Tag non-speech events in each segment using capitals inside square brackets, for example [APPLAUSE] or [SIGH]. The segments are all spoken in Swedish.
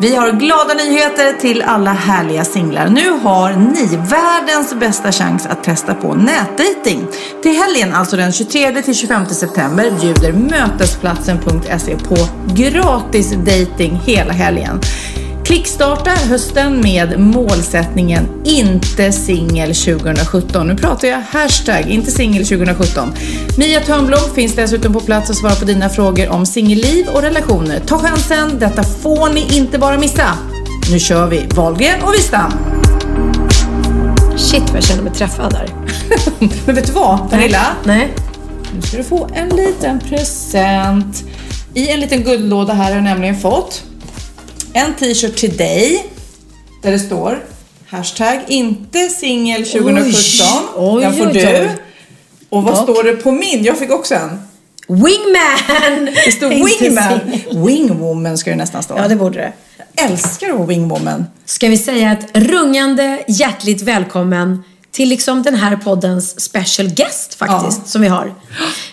Vi har glada nyheter till alla härliga singlar. Nu har ni världens bästa chans att testa på nätdating. Till helgen, alltså den 23 till 25 september, bjuder Mötesplatsen.se på gratis dating hela helgen. Klickstarta hösten med målsättningen inte singel 2017. Nu pratar jag hashtag inte singel 2017. Mia Törnblom finns dessutom på plats och svarar på dina frågor om singelliv och relationer. Ta chansen, detta får ni inte bara missa. Nu kör vi Wahlgren och Wistam. Shit vad jag känner mig träffad där. [LAUGHS] Men vet du vad, Pernilla? Nej. Nu ska du få en liten present. I en liten guldlåda här har jag nämligen fått en t-shirt till dig. Där det står hashtag inte singel 2017. Oj, Den får oj, du. oj. Och vad står det på min? Jag fick också en. Wingman! Det står wingman. Wingwoman ska det nästan stå. Ja, det borde det. Jag älskar att vara wingwoman. Ska vi säga ett rungande hjärtligt välkommen till liksom den här poddens special guest faktiskt, Ja. som vi har.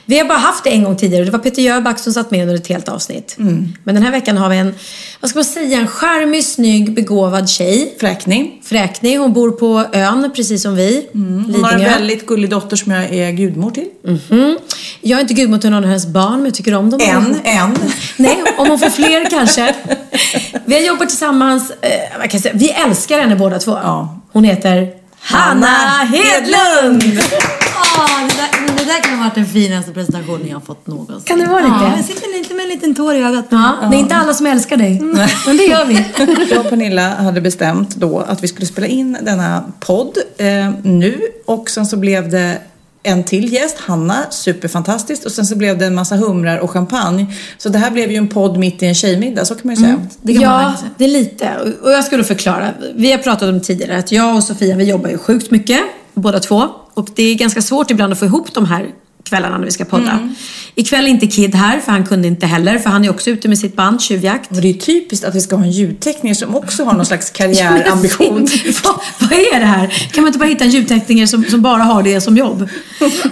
Vi har bara haft det en gång tidigare. Det var Peter Jöback som satt med under ett helt avsnitt. Mm. Men den här veckan har vi en, vad ska man säga, en charmig, snygg, begåvad tjej. Fräkning. Fräknig. Hon bor på ön, precis som vi. Hon har en väldigt gullig dotter som jag är gudmor till. Mhm. Jag är inte gudmor till någon av hennes barn, men jag tycker om dem. En, en. [LAUGHS] Nej, om hon får fler kanske. Vi har jobbat tillsammans, eh, kan säga, vi älskar henne båda två. Ja. Hon heter Hanna Hedlund! Ja, det, där, det där kan ha varit den finaste presentationen jag har fått någonsin. Kan det vara det? Ja, jag sitter lite med en liten tår i ögat. Ja, det är inte alla som älskar dig, men det gör vi. [LAUGHS] Jag och Pernilla hade bestämt då att vi skulle spela in denna podd eh, nu och sen så blev det en till gäst, Hanna, superfantastiskt och sen så blev det en massa humrar och champagne. Så det här blev ju en podd mitt i en tjejmiddag, så kan man ju säga. Det kan man Ja, det är lite. Och jag skulle förklara. Vi har pratat om tidigare att jag och Sofia, vi jobbar ju sjukt mycket, båda två. Och det är ganska svårt ibland att få ihop de här kvällarna när vi ska podda. Mm. Ikväll är inte Kid här, för han kunde inte heller, för han är också ute med sitt band Tjuvjakt. Och det är typiskt att vi ska ha en ljudtekniker som också har någon slags karriärambition. [LAUGHS] vad, vad är det här? Kan man inte bara hitta en ljudtekniker som, som bara har det som jobb?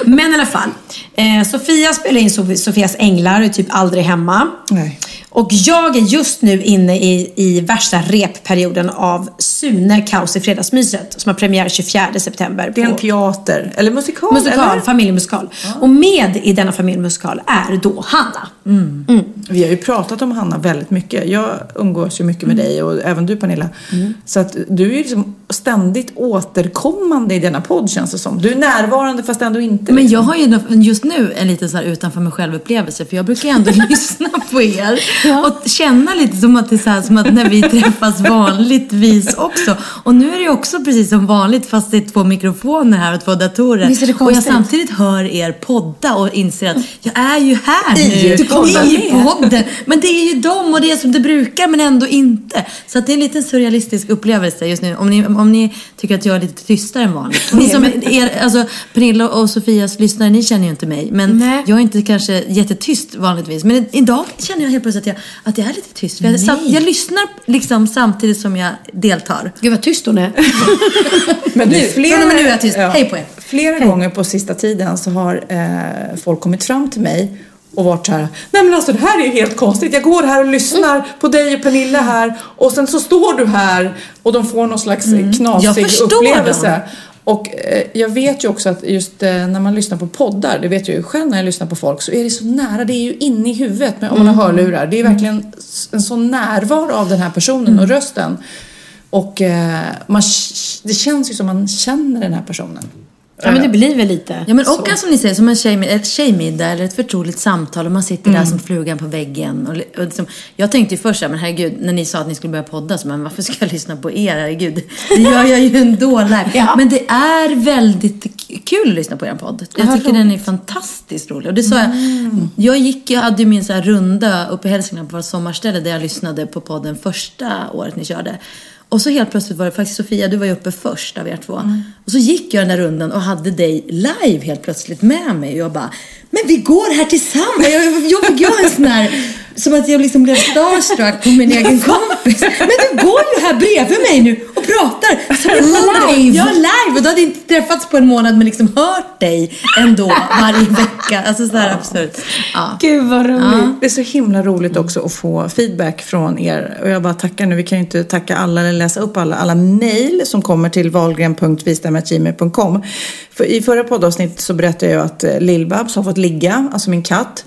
Men i alla fall. Eh, Sofia spelar in Sof- Sofias Änglar och är typ aldrig hemma. Nej. Och jag är just nu inne i, i värsta repperioden av Sune Kaos i Fredagsmyset som har premiär 24 september. Det är en teater, eller musikal, Musikal, eller? familjemusikal. Och med i denna familjemusikal är då Hanna. Vi har ju pratat om Hanna väldigt mycket. Jag umgås ju mycket med dig och även du Pernilla. Så att du är ju liksom ständigt återkommande i denna podd känns det som. Du är närvarande fast ändå inte. Men jag har ju just nu en liten så här utanför mig själv upplevelse för jag brukar ju ändå [LAUGHS] lyssna på er [LAUGHS] och känna lite som att det är så här, som att när vi träffas vanligtvis också. Och nu är det ju också precis som vanligt fast det är två mikrofoner här och två datorer. Visst är det och jag samtidigt hör er podda och inser att jag är ju här I- nu. du poddar I podden. Men det är ju dem och det är som det brukar men ändå inte. Så att det är en liten surrealistisk upplevelse just nu. Om ni, om ni tycker att jag är lite tystare än vanligt. Ni som är, alltså, Pernilla och Sofias lyssnare, ni känner ju inte mig. Men Nej. jag är inte kanske jättetyst vanligtvis. Men idag känner jag helt plötsligt att jag, att jag är lite tyst. Jag, sam, jag lyssnar liksom samtidigt som jag deltar. Gud vad tyst hon är. [LAUGHS] Men du, från och med nu är jag tyst. Hej på er. Flera gånger på sista tiden så har eh, folk kommit fram till mig och varit så här, nej men alltså det här är ju helt konstigt. Jag går här och lyssnar på dig och Pernilla här och sen så står du här och de får någon slags mm. Jag knasig upplevelse. dem. Och eh, jag vet ju också att just eh, när man lyssnar på poddar, det vet jag ju själv när jag lyssnar på folk, så är det så nära, det är ju inne i huvudet med, om man har hörlurar. Det är verkligen en sån närvaro av den här personen och rösten. Och eh, man, det känns ju som man känner den här personen. Ja, men det blir väl lite Ja men så. och som ni säger, som en tjej, ett tjejmiddag eller ett förtroligt samtal och man sitter där som flugan på väggen. Och, och liksom, jag tänkte ju först så här, men herregud, när ni sa att ni skulle börja podda, så men varför ska jag [LAUGHS] lyssna på er? Herregud, det gör jag ju ändå live. Ja. Men det är väldigt kul att lyssna på er podd. Jag tycker den är fantastiskt rolig. Och det sa jag, jag gick, jag hade ju min så här runda uppe i Hälsingland på vårt sommarställe där jag lyssnade på podden första året ni körde. Och så helt plötsligt var det faktiskt Sofia, du var ju uppe först av er två. Och så gick jag den där rundan och hade dig live helt plötsligt med mig. Och jag bara, men vi går här tillsammans. Jag, jag fick göra en sån här, som att jag liksom blev starstruck på min egen kompis. Men du går ju här bredvid mig nu och pratar. Live? Ja, live. Och du hade inte träffats på en månad men liksom hört dig ändå varje vecka. Alltså sådär absurt. Ja. Gud vad roligt. Det är så himla roligt också att få feedback från er. Och jag bara tackar nu. Vi kan ju inte tacka alla eller läsa upp alla, alla mejl som kommer till valgren.vistamagmail.com. För I förra poddavsnittet så berättade jag att eh, Lill-Babs har fått ligga, alltså min katt.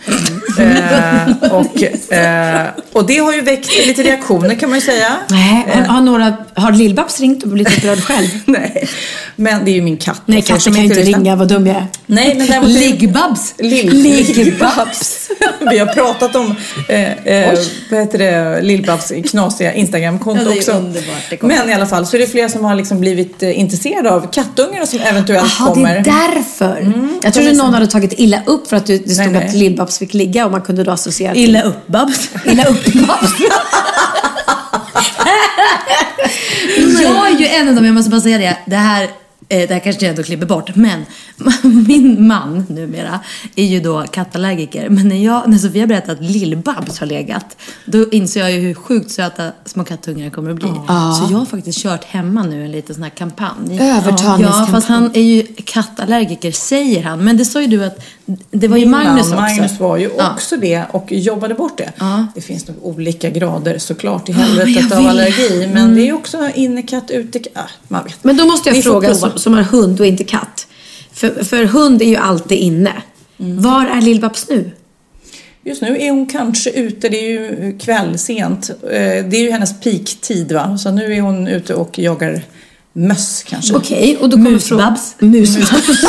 eh, och, eh, och det har ju väckt lite reaktioner kan man ju säga. Nej, har, har, några, har Lill-Babs ringt och blivit upprörd själv? [LAUGHS] Nej, men det är ju min katt. Nej, katten kan ju inte ringa, vad dum jag är. Nej, men däremot... Liggbabs. Lill- Lill-Babs. Vi har pratat om eh, eh, vad heter det, Lill-Babs knasiga Instagramkonto Ja, det också. det. Men i alla fall så är det flera som har liksom blivit eh, intresserade av kattungar som eventuellt det kommer. är därför. jag trodde någon hade tagit illa upp för att det stod Nej, att Lill-Babs fick ligga och man kunde då associera till- Illa upp Babs. Illa upp Babs. [LAUGHS] Jag är ju en av dem, jag måste bara säga det. Det här, eh, det här kanske jag ändå klipper bort. Men [LAUGHS] min man numera är ju då kattallergiker. Men när, jag, när Sofia berättade att Lill-Babs har legat, då inser jag ju hur sjukt söta små kattungar kommer att bli. Så jag har faktiskt kört hemma nu en liten sån här kampanj. Övertalningskampanj. Ja, fast han är ju kattallergiker, säger han. Men det sa ju du att det var ju Min Magnus man, också. Magnus var ju Ja. också det och jobbade bort det. Ja. Det finns nog olika grader såklart i helvetet jag av allergi. Men det är också innekatt, utekatt. Ah, man vet. Men då måste jag Ni fråga som, som har hund och inte katt. För, för hund är ju alltid inne. Var är Lill-Babs nu? Just nu är hon kanske ute, det är ju kväll sent. Eh, Det är ju hennes peaktid va. Så nu är hon ute och jagar möss kanske. Okej, och då kommer Musbabs. Musbabs. [LAUGHS]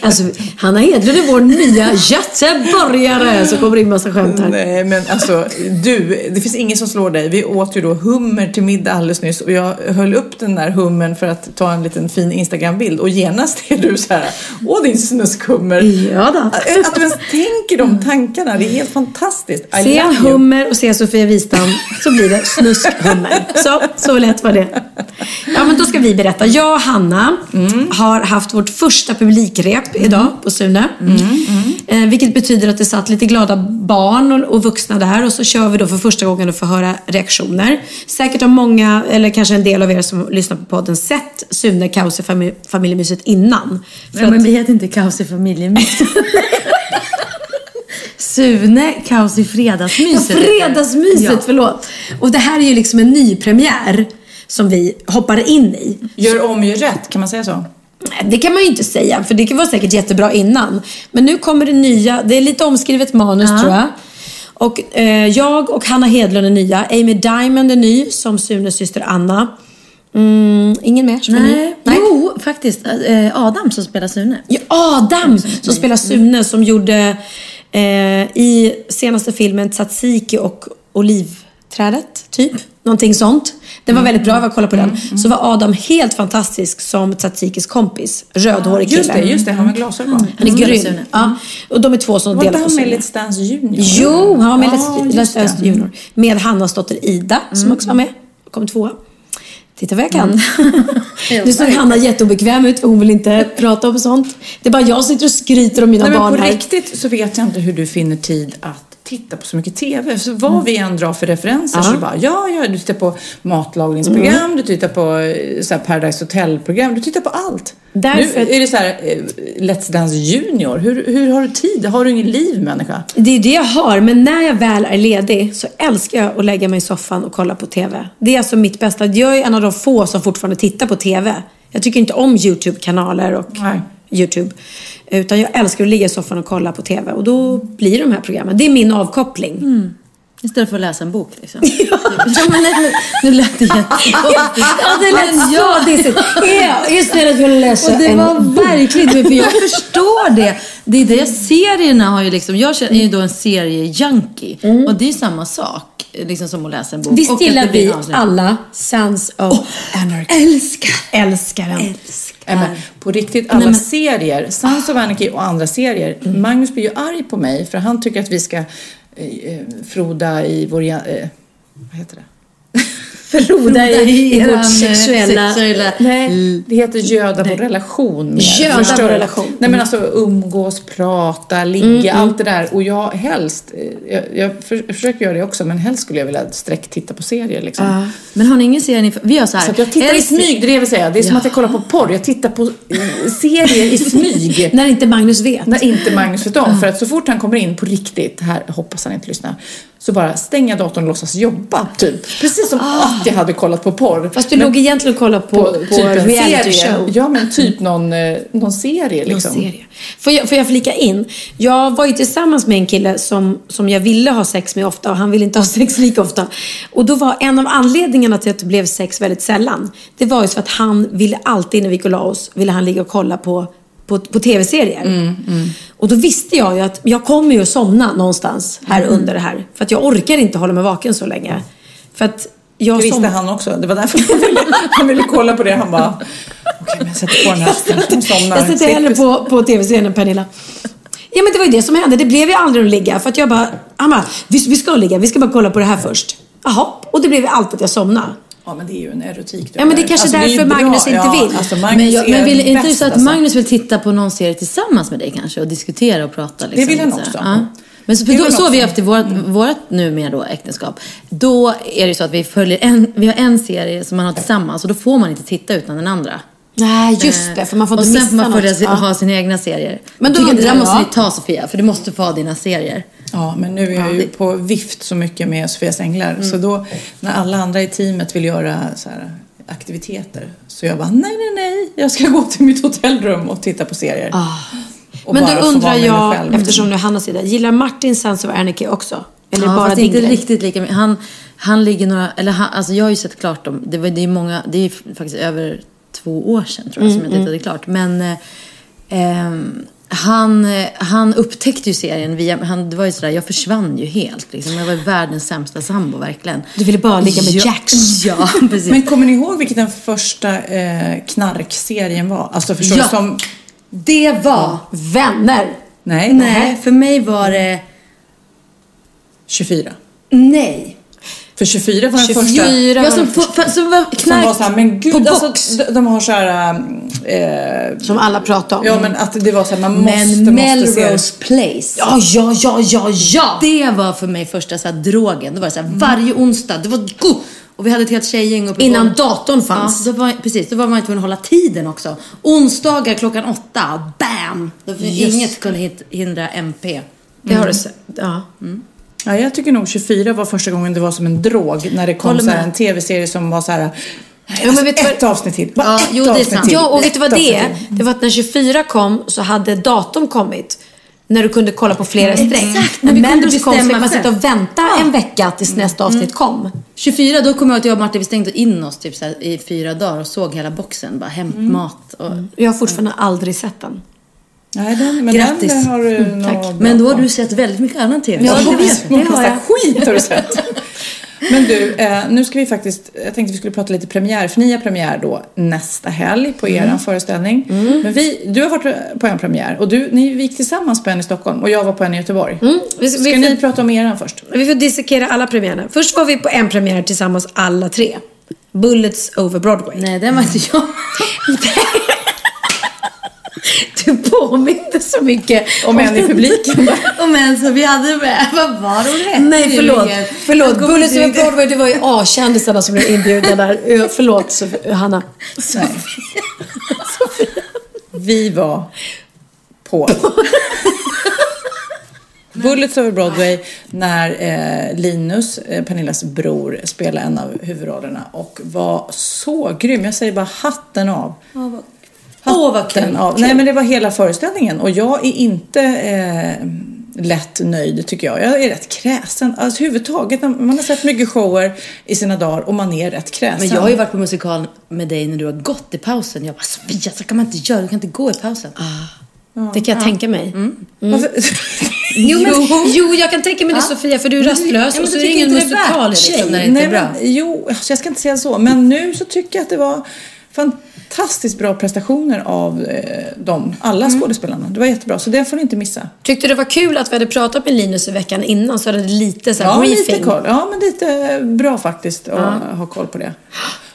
alltså, Hanna Hedlund är vår nya göteborgare. Så kommer det in massa skämt här. Nej men alltså du, det finns ingen som slår dig. Vi åt ju då hummer till middag alldeles nyss och jag höll upp den där hummern för att ta en liten fin Instagram-bild och genast är du så här, åh din snuskhummer. Ja då. Att du ens tänker de tankarna, det är helt fantastiskt. I Se en hummer och se Sofia Wistam så blir det snuskhummer. Så, så lätt var det. Ja men då ska vi berätta. Jag och Hanna har haft vårt första publikrep idag på Sune. Eh, vilket betyder att det satt lite glada barn och, och vuxna där och så kör vi då för första gången och får höra reaktioner. Säkert har många, eller kanske en del av er som lyssnar på podden sett Sune kaos i famil- familjemyset innan. För Ja, att- men vi heter inte Kaos i familjemyset. [LAUGHS] Sune, Kaos i Ja, fredagsmyset. fredagsmyset, Ja. förlåt. Och det här är ju liksom en ny premiär som vi hoppar in i. Gör om, gör rätt, kan man säga så? Det kan man ju inte säga, för det var säkert jättebra innan. Men nu kommer det nya, det är lite omskrivet manus tror jag. Och eh, jag och Hanna Hedlund är nya. Amy Diamond är ny som Sunes syster Anna. Mm, ingen mer som är ny? Nej. Jo, faktiskt. Eh, Adam som spelar Sune. Ja, Adam som spelar Sune som gjorde eh, i senaste filmen Tsatsiki och Olivträdet, typ. Någonting sånt. Den var väldigt bra, jag var och kollade på den. Så var Adam helt fantastisk som Tsatsikis kompis. Rödhårig kille. Just det, just det, han med glasögon. Han är grym. Ja. Och de är två som Var delar inte på han med i Sune. Let's Dance Junior? Jo, han var med i Ja, Let's- Dance. Junior. Med Hannas dotter Ida, som också var med. Kom tvåa. Titta vad jag kan. [LAUGHS] nu såg Hanna jätteobekväm ut för hon vill inte prata om sånt. Det är bara jag som sitter och skryter om mina Nej, men barn på här. riktigt så vet jag inte hur du finner tid att titta på så mycket TV. Så vad vi än drar för referenser så bara, ja, ja, du tittar på matlagningsprogram, du tittar på eh, så här, Paradise Hotel-program, du tittar på allt. Därför- Nu är det så här, eh, Let's Dance Junior, hur, hur har du tid? Har du ingen liv människa? Det är det jag har, men när jag väl är ledig så älskar jag att lägga mig i soffan och kolla på TV. Det är alltså mitt bästa. Jag är en av de få som fortfarande tittar på TV. Jag tycker inte om YouTube-kanaler och Nej. YouTube. Utan jag älskar att ligga i soffan och kolla på TV. Och då blir de här programmen. Det är min avkoppling. Istället för att läsa en bok liksom. [LAUGHS] ja. men nej, nu, nu lät det jättekonstigt. [LAUGHS] Ja, det lät Men så dissigt. Ja, istället för att läsa Och det en var verkligen för jag förstår det. Det är det serierna har ju liksom, jag känner- är ju då en seriejunkie. Och det är samma sak liksom som att läsa en bok. Visst gillar det vi alla Sons of Anarchy. Älskar. Älskar den. Nej, men på riktigt, alla Nej, men- serier, Sons of Anarchy och andra serier. Magnus blir ju arg på mig för han tycker att vi ska eh, eh, froda i vår... Eh, vad heter det? Froda i, i vårt sexuella... sexuella- Nej, det heter göda vår relation. Göda vår relation. Mm. Nej men alltså umgås, prata, ligga, allt det där. Och jag helst, eh, jag, jag för, försöker göra det också, men helst skulle jag vilja sträck titta på serier liksom. Men har ni ingen serie ni... Vi har så här. Så jag tittar i smyg, det är det jag vill säga. Det är som att jag kollar på porr. Jag tittar på eh, serier i smyg. [LAUGHS] När inte Magnus vet. När inte Magnus vet om. För att så fort han kommer in på riktigt, här hoppas han inte lyssna, så bara stänga datorn och låtsas jobba, typ. Precis som att jag hade kollat på porr. Fast du Men låg egentligen och kollade på, på, typ en reality serie. show. Ja, men typ någon, eh, någon serie Någon liksom. serie. Får jag, får jag flika in? Jag var ju tillsammans med en kille som, som jag ville ha sex med ofta och han ville inte ha [LAUGHS] sex lika ofta. Och då var en av anledningarna till att det blev sex väldigt sällan, det var ju så att han ville alltid när vi gick och la oss, ville han ligga och kolla på på, på tv-serier. Och då visste jag ju att jag kommer ju att somna någonstans här under det här. För att jag orkar inte hålla mig vaken så länge. För att jag Det visste som- han också. Det var därför han ville, [LAUGHS] han ville kolla på det. Han bara, okej men jag sätter på den här. Hon somnar. Jag sätter hellre på, på tv-serien än Pernilla. Ja men det var ju det som hände. Det blev ju aldrig att ligga. För att jag bara, han bara, vi, vi ska ligga. Vi ska bara kolla på det här först. Jaha. Och det blev ju alltid att jag somnade. Ja men det är ju en erotik du Ja, men det är kanske ju därför bra. Magnus inte ja, vill. Alltså, Magnus Men, jag, är men vill, inte det bästa, så att alltså. Magnus vill titta på någon serie tillsammans med dig kanske och diskutera och prata? Liksom, vill han också. Ja. Men så, Det då, så har vi haft i vårt, vårt numera då äktenskap. Då är det så att vi följer en, vi har en serie som man har tillsammans och då får man inte titta utan den andra. Nej, just det. För man får och inte sen missa får man följa, något. Ja. ha sina egna serier. Men då tycker det där måste ni ta Sofia, för du måste få ha dina serier. Ja, men nu är jag ju på vift så mycket med Sofias Änglar. Så då, när alla andra i teamet vill göra så här aktiviteter, så jag bara, nej, nej, nej, jag ska gå till mitt hotellrum och titta på serier. Och Men bara då undrar jag, själv. eftersom nu Hanna säger det. Gillar Martin Sons of Anarchy också? Eller ja, bara fast inte grej? riktigt lika mycket. Han, han ligger några, eller han, alltså jag har ju sett klart dem. Det, var, det är många, det är faktiskt över två år sedan tror jag Mm, som jag tittade klart. Men eh, ehm, han, eh, han upptäckte ju serien via, han, det var ju sådär, jag försvann ju helt liksom. Jag var ju världens sämsta sambo verkligen. Du ville bara ligga med ja, Jax. [LAUGHS] Ja, precis. Men kommer ni ihåg vilken den första eh, knarkserien var? Alltså förstår Ja. du? Som, det var... Vänner. nej, Nej, för mig var det... 24. Nej. För 24 var den 24 första. Ja, som, som, som var Som knark var så här, men gud, på alltså, box. de, de har så här, eh, Som alla pratar om. ja men att det var så här, man måste, Men måste se det. Melrose Place. ja, ja, ja, ja, ja. Det var för mig första så här, drogen. Det var så här, varje onsdag, det var go! Och vi hade ett helt tjejgäng uppe Innan på- datorn Ja, fanns. då var, precis. Då var man tvungen att hålla tiden också. Onsdagar klockan åtta, bam! Då inget kunde hindra MP. Det har du sett. Ja. Ja, jag tycker nog 24 var första gången det var som en drog. När det kom så här, en tv-serie som var så här. men vet vad- ett avsnitt till. Bara Ja, ett jo, det är avsnitt sant. till. Ja, och vet du vad det är? avsnitt. Det var att när 24 kom så hade datorn kommit. När du kunde kolla på flera i sträck. Exakt, när vi Men kunde du kom så bestämma fick man sitta och vänta en vecka tills nästa avsnitt kom. 24, då kommer jag att jag och Martin vi stängde in oss typ så här, i fyra dagar och såg hela boxen. Bara hämtmat och... Jag har fortfarande aldrig sett den. Nej, den, men Grattis. den har du tack. bra Men då har du sett väldigt mycket annan TV. Ja, det vet det det har jag. Skit har du sett. [LAUGHS] Men du, eh, nu ska vi faktiskt, jag tänkte vi skulle prata lite premiär, för ni har premiär då nästa helg på er Mm. föreställning. Men vi, du har varit på en premiär och du, ni gick tillsammans på en i Stockholm och jag var på en i Göteborg. Mm, vi, Ska vi, ni prata om eran först? vi får dissekera alla premiärerna. Först var vi på en premiär tillsammans alla tre. Bullets over Broadway. Nej, den var inte jag. [LAUGHS] [LAUGHS] Du påminde så mycket Om en i publiken. Och men så vi hade med, vad var hon hette? Nej, förlåt. Förlåt. Bullets ihåg. Broadway, det var ju A-kändisarna som blev inbjudna där. [LAUGHS] Förlåt, Sof- Hanna. Nej. Vi var på Bullets over Broadway när eh, Linus, eh, Pernillas bror, spelade en av huvudrollerna och var så grym. Jag säger bara hatten av. Åh, vad kul. Av. Nej men det var hela föreställningen och jag är inte eh, lätt nöjd tycker jag. Jag är rätt kräsen. Alltså överhuvudtaget, när man har sett mycket shower i sina dagar och man är rätt kräsen. Men jag har ju varit på musikal med dig när du har gått i pausen. Jag bara, Sofia, så kan man inte göra. Du kan inte gå i pausen. Det kan jag tänka mig. Varför? [LAUGHS] Jo, men, jo, jag kan tänka mig det Sofia, för du är rastlös Ja, men och så är det ingen är musikal det, liksom, när det inte är Nej, bra. men, jo, alltså jag ska inte säga så. Men nu så tycker jag att det var fantastiskt bra prestationer av eh, dem. Alla Mm. skådespelarna. Det var jättebra. Så det får ni inte missa. Tyckte du det var kul att vi hade pratat med Linus i veckan innan så hade det lite så här Ja, briefing? lite koll. Ja, men lite bra faktiskt att ha koll på det.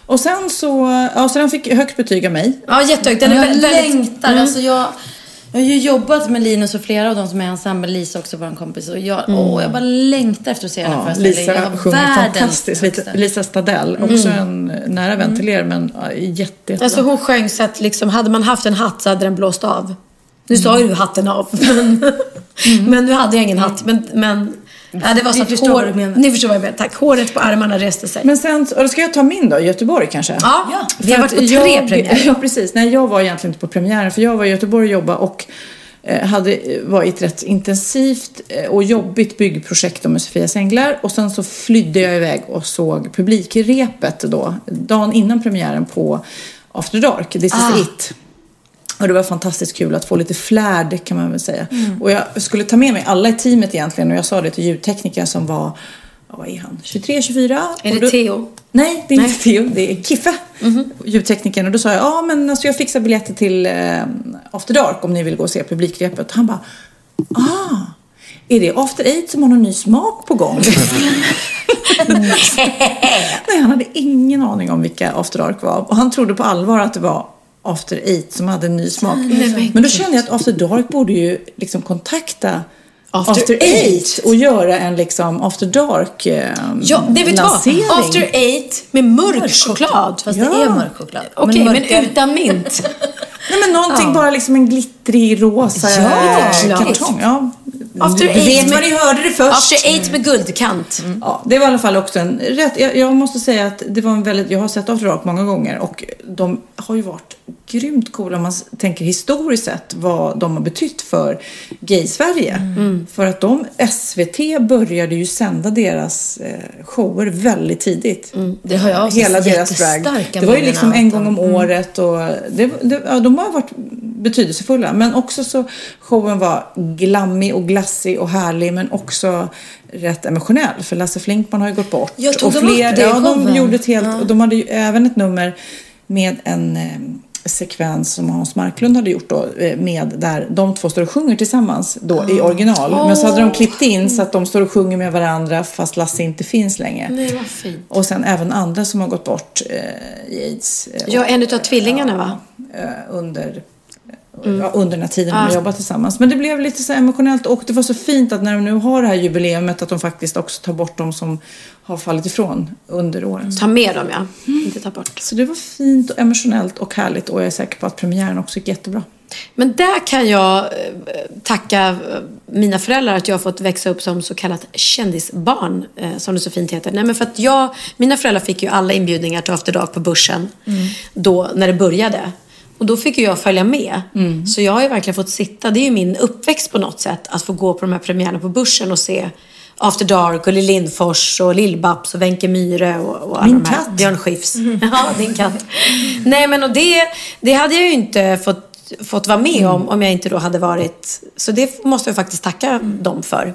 Och sen så, ja, så den fick högt betyg av mig. Ja, jättehögt. Den är jag vä- väldigt... längtar. Alltså jag, jag har ju jobbat med Linus och flera av dem som är i ensemble. Lisa också, vår kompis. Och jag, åh, jag bara längtar efter att se den Ja, föreställningen. Jag Lisa sjunger fantastiskt. Lisa, högsta. Lisa Stadell, också en nära vän till er, men ja, jätte, jättebra. Alltså hon sjöng så att liksom, hade man haft en hatt så hade den blåst av. Nu sa ju du hatten av, [LAUGHS] men, men nu hade jag ingen hatt. Men, men ja, det var så att hår. Ni förstår vad jag menar. Tack. Håret på armarna reste sig. Men sen, och då ska jag ta min då, Göteborg kanske? ja, vi har varit på tre jag, premiärer. Ja, precis. Nej, jag var egentligen inte på premiären, för jag var i Göteborg och jobbade och eh, hade, var i ett rätt intensivt eh, och jobbigt byggprojekt med Sofias Änglar. Och sen så flydde jag iväg och såg publikrepet då, dagen innan premiären på After Dark, This is it. Och det var fantastiskt kul att få lite flärd kan man väl säga. Och jag skulle ta med mig alla i teamet egentligen och jag sa det till ljudteknikern som var, vad är han, 23, 24? Är det Theo? Nej, det är inte Theo, det är Kiffe, ljudteknikern. Och då sa jag, ja men alltså jag fixar biljetter till eh, After Dark om ni vill gå och se publikrepet. Han bara, ah, är det After Eight som har någon ny smak på gång? [LAUGHS] Nej, han hade ingen aning om vilka After Dark var. Och han trodde på allvar att det var After Eight som hade en ny smak. Men då kände jag att After Dark borde ju liksom kontakta After After, Eight. Eight och göra en liksom After Dark eh, Ja, det vet du vad? After eight med mörk choklad. Fast Ja. det är mörk choklad. Okej, men, mörkare- utan mint. [LAUGHS] Nej men någonting bara liksom en glittrig rosa Ja, eh, kartong. Ja. After Du eight vet med- vad ni hörde det först. After eight med guldkant. Ja, det var i alla fall också en rätt, jag, jag måste säga att det var en väldigt, jag har sett After Dark många gånger och de har ju varit grymt coola om man tänker historiskt sett vad de har betytt för gay-Sverige. Mm. För att de, SVT började ju sända deras eh, shower väldigt tidigt. Det har jag också Hela deras drag. Det var ju liksom en gång om året och det, det, ja, de har varit betydelsefulla. Men också så showen var glammig och glassig och härlig men också rätt emotionell. För Lasse Flinkman har ju gått bort. Jag tog och de upp det ja, de gjorde ett helt, och de hade ju även ett nummer med en eh, sekvens som Hans Marklund hade gjort då eh, med där de två står och sjunger tillsammans då i original. Men så hade de klippt in så att de står och sjunger med varandra fast Lasse inte finns längre. Nej, vad fint. Och sen även andra som har gått bort eh, i aids. Eh, Ja, en utav tvillingarna va? eh, under, ja, under den här tiden de har jobbat tillsammans. Men det blev lite så emotionellt och det var så fint att när de nu har det här jubileumet att de faktiskt också tar bort de som har fallit ifrån under åren. Ta med dem ja. Inte ta bort. Så det var fint och emotionellt och härligt och jag är säker på att premiären också gick jättebra. Men där kan jag eh, tacka eh, mina föräldrar att jag har fått växa upp som så kallat kändisbarn, eh, som det så fint heter. Nej, men för att jag, mina föräldrar fick ju alla inbjudningar till After Dark på Börsen då, när det började. Och då fick ju jag följa med. Så jag har ju verkligen fått sitta, det är ju min uppväxt på något sätt, att få gå på de här premiärerna på Börsen och se After Dark och Lill Lindfors och Lill-Babs och Wenche Myhre och, och alla Min de här. katt. Björn Skifs. [LAUGHS] Ja, din katt. Nej, men och det, det hade jag ju inte fått, fått vara med om om jag inte då hade varit... Så det måste jag faktiskt tacka dem för.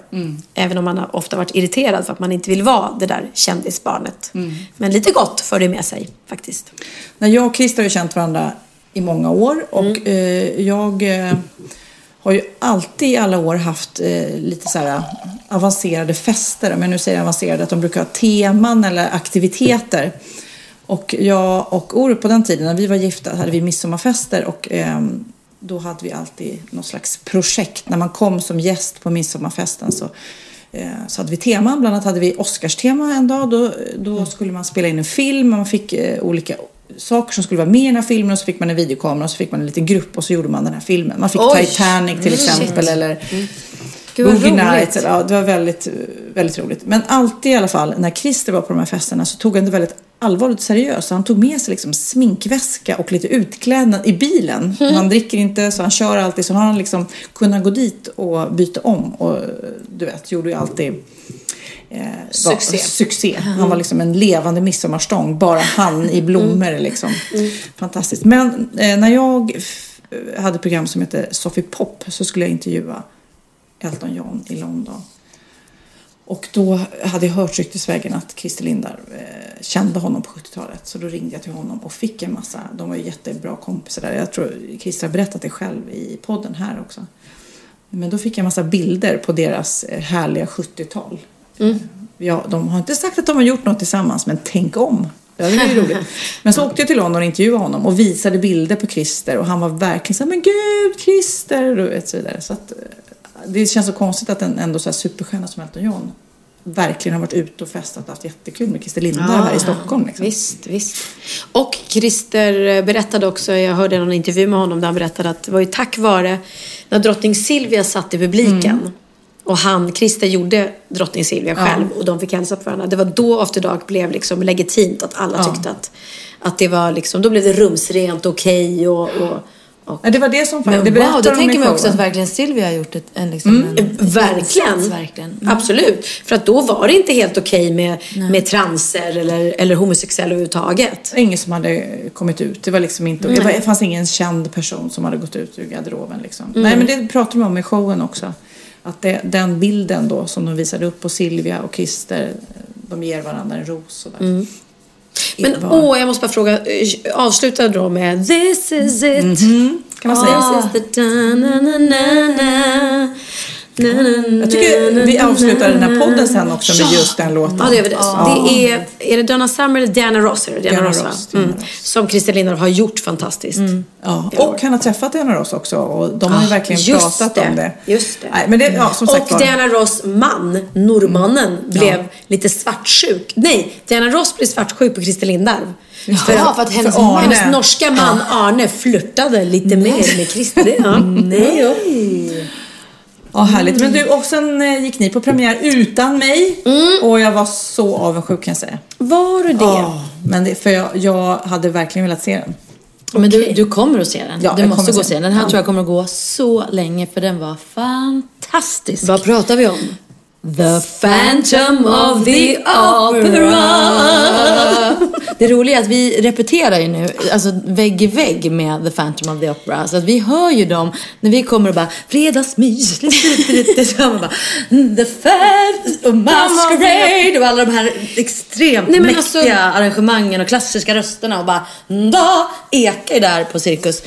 Även om man har ofta varit irriterad för att man inte vill vara det där kändisbarnet. Men lite gott för det med sig faktiskt. När jag och Christer har ju känt varandra i många år och eh, jag eh, har ju alltid i alla år haft eh, lite så här avancerade fester. Om jag nu säger avancerade, att de brukar ha teman eller aktiviteter. Och jag och Orup på den tiden när vi var gifta hade vi midsommarfester och eh, då hade vi alltid något slags projekt. När man kom som gäst på midsommarfesten så, eh, så hade vi teman. Bland annat hade vi Oscarstema en dag. Då, då skulle man spela in en film. Man fick eh, olika saker som skulle vara med i den här filmen och så fick man en videokamera och så fick man en liten grupp och så gjorde man den här filmen. Man fick Oj. Titanic till exempel eller vad Boogie. Nights. Ja, det var väldigt, väldigt roligt. Men alltid i alla fall när Christer var på de här festerna så tog han det väldigt allvarligt seriös. Så han tog med sig liksom sminkväska och lite utklädnad i bilen. [LAUGHS] Mm. Han dricker inte så han kör alltid. Så har han liksom kunnat gå dit och byta om. Och du vet, gjorde ju alltid eh, var- Succé. succé. Han var liksom en levande midsommarstång. Bara han i blommor liksom. Mm. Fantastiskt. Men eh, när jag hade ett program som hette Sophie Pop så skulle jag intervjua Elton John i London. Och då hade jag hört ryktesvägen att Christer Lindar eh, kände honom på 70-talet. Så då ringde jag till honom och fick en massa, de var ju jättebra kompisar där. Jag tror Christer har berättat det själv i podden här också. Men då fick jag en massa bilder på deras eh, härliga 70-tal. Ja, de har inte sagt att de har gjort något tillsammans, men tänk om. Ja, det var ju roligt. [LAUGHS] Men så åkte jag till London och intervjuade honom och visade bilder på Christer och han var verkligen så här, men gud Christer och vet, så vidare. Så att, eh, det känns så konstigt att en ändå så här superstjärna som Elton John verkligen har varit ute och festat och haft jättekul med Christer Lindar här i Stockholm. Liksom. Visst, visst. Och Christer berättade också, jag hörde någon intervju med honom där han berättade att det var ju tack vare när drottning Silvia satt i publiken och han, Christer gjorde drottning Silvia själv och de fick hälsa på varandra. Det var då After Dark blev liksom legitimt att alla tyckte att, att det var liksom, då blev det rumsrent okej och, och, och Ja, det var det som Men det wow, då tänker man också att verkligen Silvia har gjort ett, en, liksom, en Verkligen. insats, verkligen. Absolut. För att då var det inte helt okej med, med transer eller, eller homosexuella överhuvudtaget. Ingen som hade kommit ut. Det var liksom inte, det, var, det fanns ingen känd person som hade gått ut ur garderoben. Liksom. Nej, men det pratar de om i showen också. Att det, den bilden då som de visade upp på Silvia och Christer, de ger varandra en ros. Och där. Men Det var- åh, jag måste bara fråga. eh, Avsluta då med This is it. kan man säga. Da-na-na-na-na. Jag tycker vi avslutar den här podden sen också med just den låten. Ja, det gör vi det. Det är, är det Donna Summer eller Diana Ross? Är det Diana, Diana Ross? Ross, Mm. Som Christer Lindorff har gjort fantastiskt. Ja, och han har träffat Diana Ross också och de har ju Ah, verkligen pratat det, om det. just det. Nej, men det ja, som sagt och Diana Ross man, norrmannen, blev lite svartsjuk. Nej, Diana Ross blev svartsjuk på Christer Lindarw. Ja, för att hennes för Arne. Hennes norska man Arne flörtade lite mer med Christer. Ja. Nej, ja. Ja, härligt. Men du, och sen eh, gick ni på premiär utan mig och jag var så avundsjuk kan jag säga. Var du det? Ja, men det, för jag, jag hade verkligen velat se den. Men du, du kommer att se den. Ja, du måste gå och se den. den. Här tror jag kommer att gå så länge för den var fantastisk. Vad pratar vi om? The Phantom of the Opera. Det roliga är att vi repeterar ju nu, alltså vägg i vägg med The Phantom of the Opera. Så att vi hör ju dem när vi kommer och bara fredagsmys. Så [LAUGHS] man bara "Mm, The Phantom of Masquerade och alla de här extremt Nej, mäktiga alltså- arrangemangen och klassiska rösterna och bara da, ekar där på Cirkus.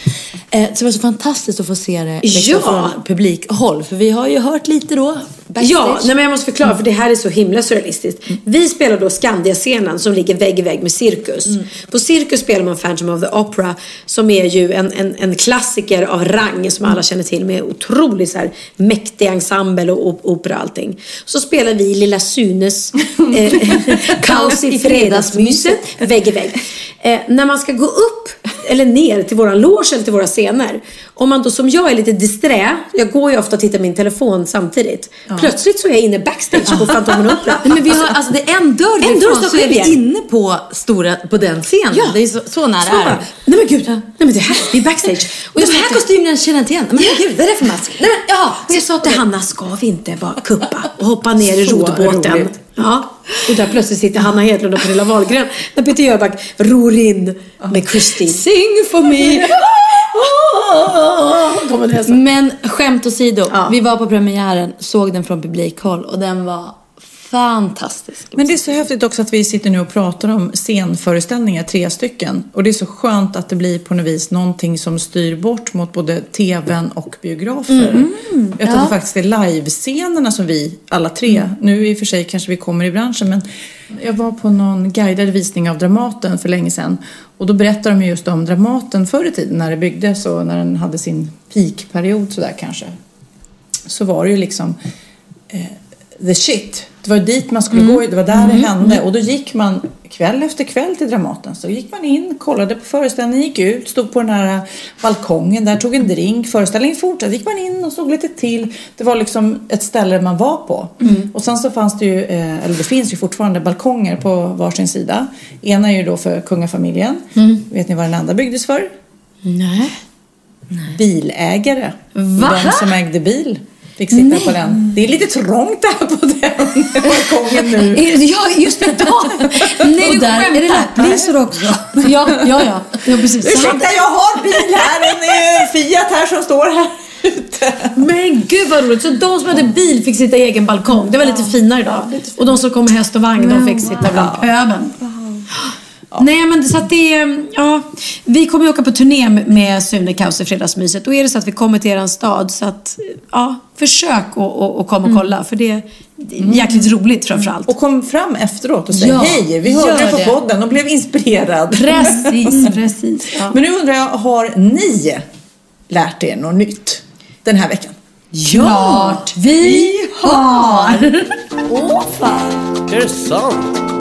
Eh, så det var så fantastiskt att få se det liksom, Ja. från publikhåll. För vi har ju hört lite då backstage. Ja, nej men jag måste förklara för det här är så himla surrealistiskt. Vi spelar då Skandia-scenen som ligger vägg i vägg med Cirkus. På Cirkus spelar man Phantom of the Opera som är ju en, en, en klassiker av rang som alla känner till med otroligt så här mäktig ensemble och op- opera och allting. Så spelar vi Lilla Sunes [LAUGHS] eh, [LAUGHS] Kaos i fredagsmyset vägg i vägg. Eh, när man ska gå upp eller ner till våran loge eller till våra scener. Om man då som jag är lite disträ, jag går ju ofta och tittar på min telefon samtidigt. Plötsligt så är jag inne backstage på Fantomen Opera. Men vi har, alltså det är en dörr En dörr så är vi inne på, stora, på den scenen. Ja. Det är så, så nära Så bara, nej men gud, nej men det här, vi är backstage. Och jag den här till- kostymen känner jag inte igen. Men gud, vad är det för mask? Nej, men, ja. och jag sa till Hanna, ska vi inte bara kuppa och hoppa ner i rodbåten? Ja. Och där plötsligt sitter Hanna Hedlund och Pernilla Wahlgren när Peter Jöback ror in med Kristin. Sing for me. [LAUGHS] Kommer det så. Men skämt åsido, Ja. vi var på premiären, såg den från publikhåll och den var fantastisk. Men det är så häftigt också att vi sitter nu och pratar om scenföreställningar, tre stycken. Och det är så skönt att det blir på något vis någonting som styr bort mot både tvn och biografer. Jag tror att det faktiskt är livescenerna som vi alla tre, nu i och för sig kanske vi kommer i branschen, men jag var på någon guidad visning av Dramaten för länge sedan. Och då berättade de just om Dramaten förr i tiden när det byggdes och när den hade sin peakperiod sådär kanske. Så var det ju liksom eh, the shit. Det var dit man skulle gå, det var där det hände. Och då gick man kväll efter kväll till Dramaten. Så gick man in, kollade på föreställningen, gick ut, stod på den här balkongen där, tog en drink. Föreställningen fortsatte, gick man in och såg lite till. Det var liksom ett ställe man var på. Och sen så fanns det ju, eh, eller det finns ju fortfarande balkonger på varsin sida. Ena är ju då för kungafamiljen. Vet ni vad den andra byggdes för? Nej. bilägare. Va? De som ägde bil fick sitta på den. Det är lite trångt där på den [LAUGHS] balkongen nu. Ja, just. Då. Nej, Och du där är det skämtar. läpplisor också. Ja, ja, ja. ja precis. Ursäkta, jag har bil här. En Fiat här som står här ute. Men gud vad roligt. Så de som hade bil fick sitta i egen balkong. Det var lite finare idag. Och de som kom med häst och vagn, de fick sitta bland pöbeln. Nej men så att det är, ja. Vi kommer ju åka på turné med Sune Kaos i Fredagsmyset. Då är det så att vi kommer till eran stad. Så att, ja, försök att att- att komma och kolla. För det är är jäkligt roligt framförallt. Och kom fram efteråt och säg Ja, hej, vi hörde på det. podden och blev inspirerad. Precis, [LAUGHS] precis. Ja. Men nu undrar jag, har ni lärt er något nytt den här veckan? Klart vi har! Åh fan! Är det sant?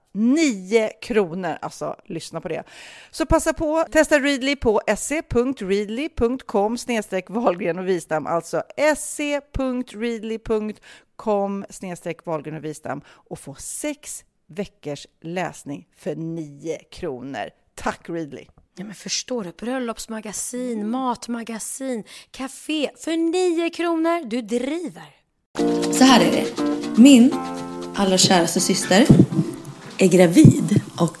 9 kronor. Alltså, lyssna på det. Så passa på, testa Readly på se.readly.com snedstreck Wahlgren och Wistam. Alltså se.readly.com snedstreck Wahlgren och Wistam och få sex veckors läsning för 9 kronor. Tack Readly! Ja, men förstår du? Bröllopsmagasin, matmagasin, café för 9 kronor. Du driver. Så här är det. Min allra käraste syster är gravid och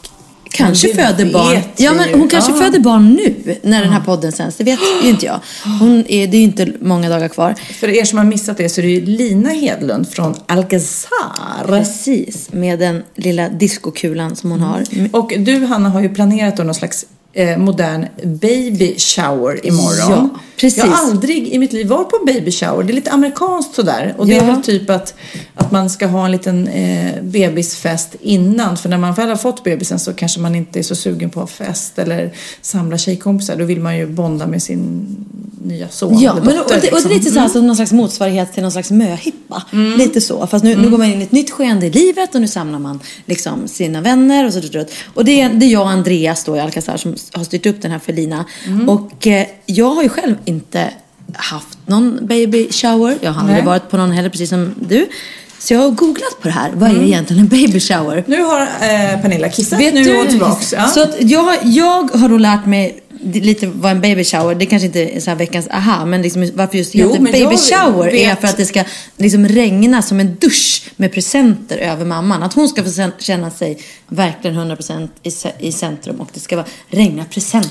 kanske föder barn. Ja, men hon kanske Ja. föder barn nu när den här podden sänds. Det vet ju inte jag. Hon är, det är ju inte många dagar kvar. För er som har missat det så är det ju Lina Hedlund från Alcazar. Precis, med den lilla diskokulan som hon har. Och du Hanna har ju planerat då någon slags eh, modern baby shower imorgon. Ja, precis. Jag har aldrig i mitt liv varit på en baby shower. Det är lite amerikanskt sådär. Och det är Ja. väl typ att, att man ska ha en liten eh, bebisfest innan. För när man väl har fått bebisen så kanske man inte är så sugen på fest eller samla tjejkompisar. Då vill man ju bonda med sin nya son Ja, eller men dotter. och, det, och det är liksom. lite så här, som någon slags motsvarighet till någon slags möhippa. Lite så. Fast nu, nu går man in i ett nytt skeende i livet och nu samlar man liksom sina vänner och så. Och det är, det är jag och Andreas då i Alcazar som har styrt upp den här för Lina. Och eh, jag har ju själv inte haft någon baby shower. Jag har aldrig varit på någon heller, precis som du. Så jag har googlat på det här. Vad är egentligen en baby shower? Nu har eh, Pernilla kissat nu och tillbaks. Ja. Så jag, jag har då lärt mig lite vad en baby shower, det kanske inte är så här veckans aha, men liksom varför just Jo, heter men baby shower är vet- för att det ska liksom regna som en dusch med presenter över mamman. Att hon ska få känna sig verkligen 100% i, i centrum och det ska vara regna presenter.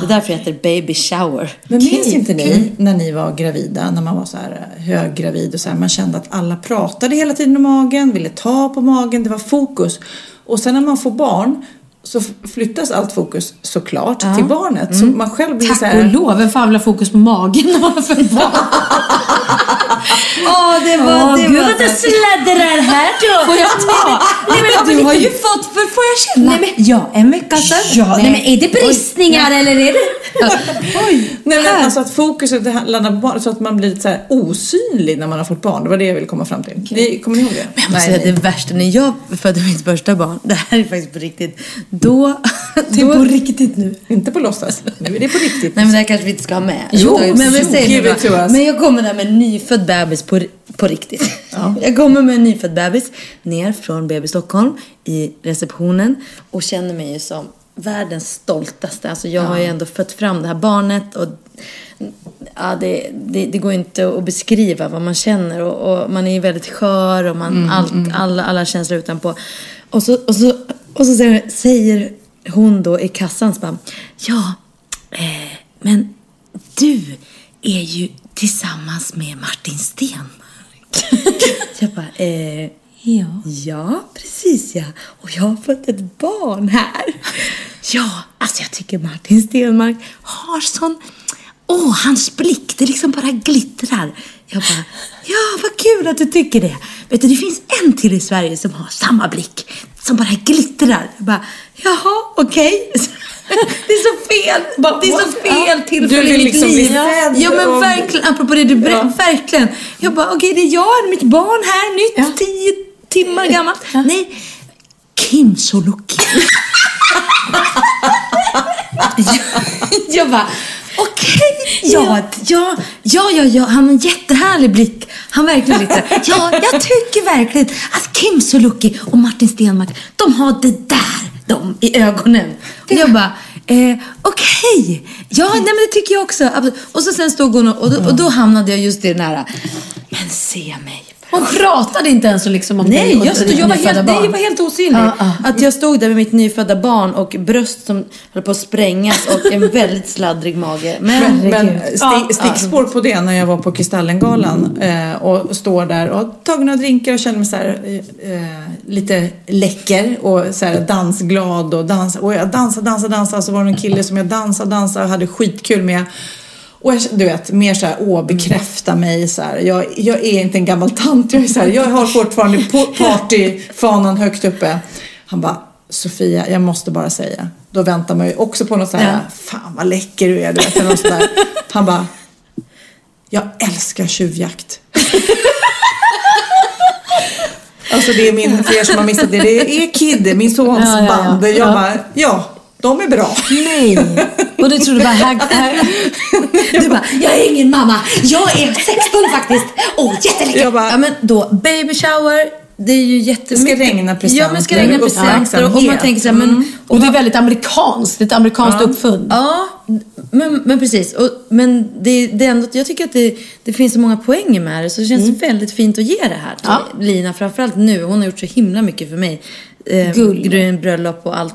Det är därför det heter baby shower. Men minns inte ni när ni var gravida, när man var så här eh, höggravid och så här, man kände att alla pratade hela tiden om magen, ville ta på magen, det var fokus. Och sen när man får barn så flyttas allt fokus såklart till barnet. Så man själv blir Tack så här... och lov, vem fan vill ha fokus på magen [LAUGHS] när man fött barn? [LAUGHS] Åh, det var... Åh, det gud, var vad det sladdrar här då. Får jag ta? Nej, men du har ju fått, för får jag känna? Nej, Ja, en vecka sedan. Ja, nej, men är det bristningar eller är det... Oj, Nej men alltså att fokuset det landar på barnet så att man blir så här osynlig när man har fått barn. Det var det jag ville komma fram till. Ni, kommer ni ihåg det? Jag måste säga, det värsta när jag födde mitt första barn, det här är faktiskt på riktigt, då... Det är på riktigt nu. Inte på låtsas. Nu är det på riktigt. Nej men det här kanske vi inte ska ha med. Jo, men, men, us. men jag kommer där med en nyfödd bebis på, på riktigt. [LAUGHS] Jag kommer med en nyfödd bebis ner från BB Stockholm i receptionen och känner mig ju som världens stoltaste. Alltså jag har ju ändå fött fram det här barnet och ja, det, det, det går inte att beskriva vad man känner och, och man är ju väldigt skör och man, allt, Alla, alla känslor utanpå. Och så, och så, och så säger, säger hon då i kassan så bara, ja, eh, men du är ju tillsammans med Martin Stenmark. [LAUGHS] jag bara, eh, ja. ja, precis ja. Och jag har fått ett barn här. ja, alltså jag tycker Martin Stenmark har sån, åh, hans blick, det liksom bara glittrar. Jag bara, ja vad kul att du tycker det. Vet du, det finns en till i Sverige som har samma blick, som bara glittrar. Jag bara, jaha, okej. Det är så fel, det är så fel tillfälle i mitt liksom liv. Ja men verkligen, apropå det du berättade, verkligen. Jag bara, okej det är jag, mitt barn här, nytt, tio timmar gammalt. Nej, Kim Sulocki. jag, jag bara, okej, ja, ja, ja, ja, ja, han har en jättehärlig blick. Han verkligen lite, ja, jag tycker verkligen att Kim Sulocki och Martin Stenmark, de har det där, de i ögonen. Och jag bara, Eh, Okej, ja nej, men det tycker jag också. Absolut. Och så sen stod hon och, och, då, och då hamnade jag just i den här, men se mig. Hon pratade inte ens liksom om dig Nej, och jag, stod, ditt jag, var nyfödda helt, barn. nej, jag var helt osynlig. Ja, ja. Att jag stod där med mitt nyfödda barn och bröst som höll på att sprängas och en väldigt sladdrig mage. Men, Men Ja, sti, stickspår på det när jag var på Kristallengalan eh, och står där och har tagit några drinkar och känner mig så här, eh, eh, lite läcker och så här dansglad och dans och jag dansade, dansade, dansade så var det en kille som jag dansade, dansade och hade skitkul med. Och jag, du vet, mer så här, åh, bekräfta mig så här. Jag, jag är inte en gammal tant, jag är så här, jag har fortfarande [LAUGHS] partyfanan högt uppe. Han bara, Sofia, jag måste bara säga. Då väntar man ju också på något så här, fan vad läcker du är, du vet, eller något sådär. Han bara, jag älskar tjuvjakt. [LAUGHS] Alltså det är min, för er som har missat det, det är Kid, min sons Ja, ja, ja. band. Jag Ja. bara, ja, de är bra. Nej. Och du trodde bara, här, här. Du bara, jag är ingen mamma, jag är 16 faktiskt. Åh, jätteläcker. Jag bara- ja, men då, baby shower, det är ju jättemycket. Det ska regna presenter, Ja, men ska regna presenter. Och man tänker så här, men... Och det är väldigt amerikanskt, ett amerikanskt Ja. uppfund. Ja, men, men precis. Och, men det, det är ändå, jag tycker att det, det finns så många poänger med det. Så det känns väldigt fint att ge det här till Ja. Lina. Framförallt nu. Hon har gjort så himla mycket för mig. Eh, Gull. bröllop och allt,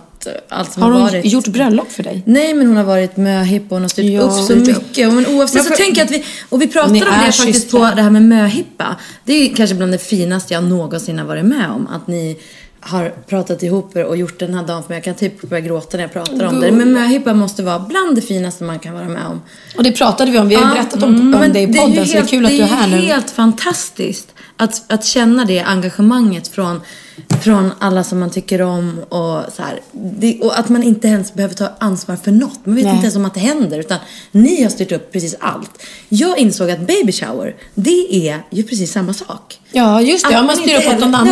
allt som Har har, hon varit. gjort bröllop för dig? Nej, men hon har varit möhippa och hon har styrt Ja. upp så mycket. Och Men oavsett Men så för- tänker jag att vi, och vi pratade om det faktiskt systrar. på det här med möhippa. Det är kanske bland det finaste jag någonsin har varit med om. Att ni har pratat ihop er och gjort den här dagen för mig. Jag kan typ börja gråta när jag pratar om det. Men möhippa måste vara bland det finaste man kan vara med om. Och det pratade vi om. Vi har ju berättat om, om det i podden, så det är kul att du är här Det är nu. helt fantastiskt att, att känna det engagemanget från, från alla som man tycker om och så här. Det, och att man inte ens behöver ta ansvar för något. Man vet Nej. inte ens om att det händer, utan ni har styrt upp precis allt. Jag insåg att baby shower, det är ju precis samma sak. Ja, just det. Ja, man styr upp åt någon annan.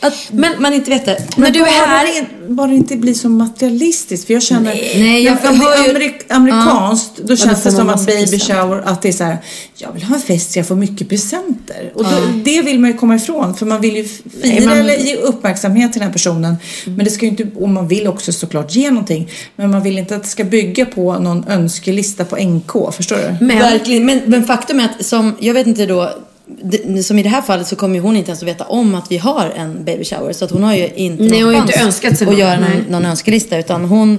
Ja, att men, man inte vet det. När Men du är bara här... det- Bara det inte blir så materialistiskt. För jag känner, Nej, jag när det är amerik- amerikanskt, då då känns får det som att baby presenter. shower, att det är så här, jag vill ha en fest så jag får mycket presenter. Och då, det vill man ju komma ifrån, för man vill ju fira Nej, man- eller ge uppmärksamhet till den här personen. Men det ska ju inte, och man vill också såklart ge någonting, men man vill inte att det ska bygga på någon önskelista på NK, förstår du? Men, Verkligen, men, men faktum är att som, jag vet inte då, som i det här fallet så kommer hon inte ens att veta om att vi har en baby shower. Så att hon har ju inte Nej, någon hon har ju chans inte önskat sig att någon. göra någon, någon önskelista. Utan hon,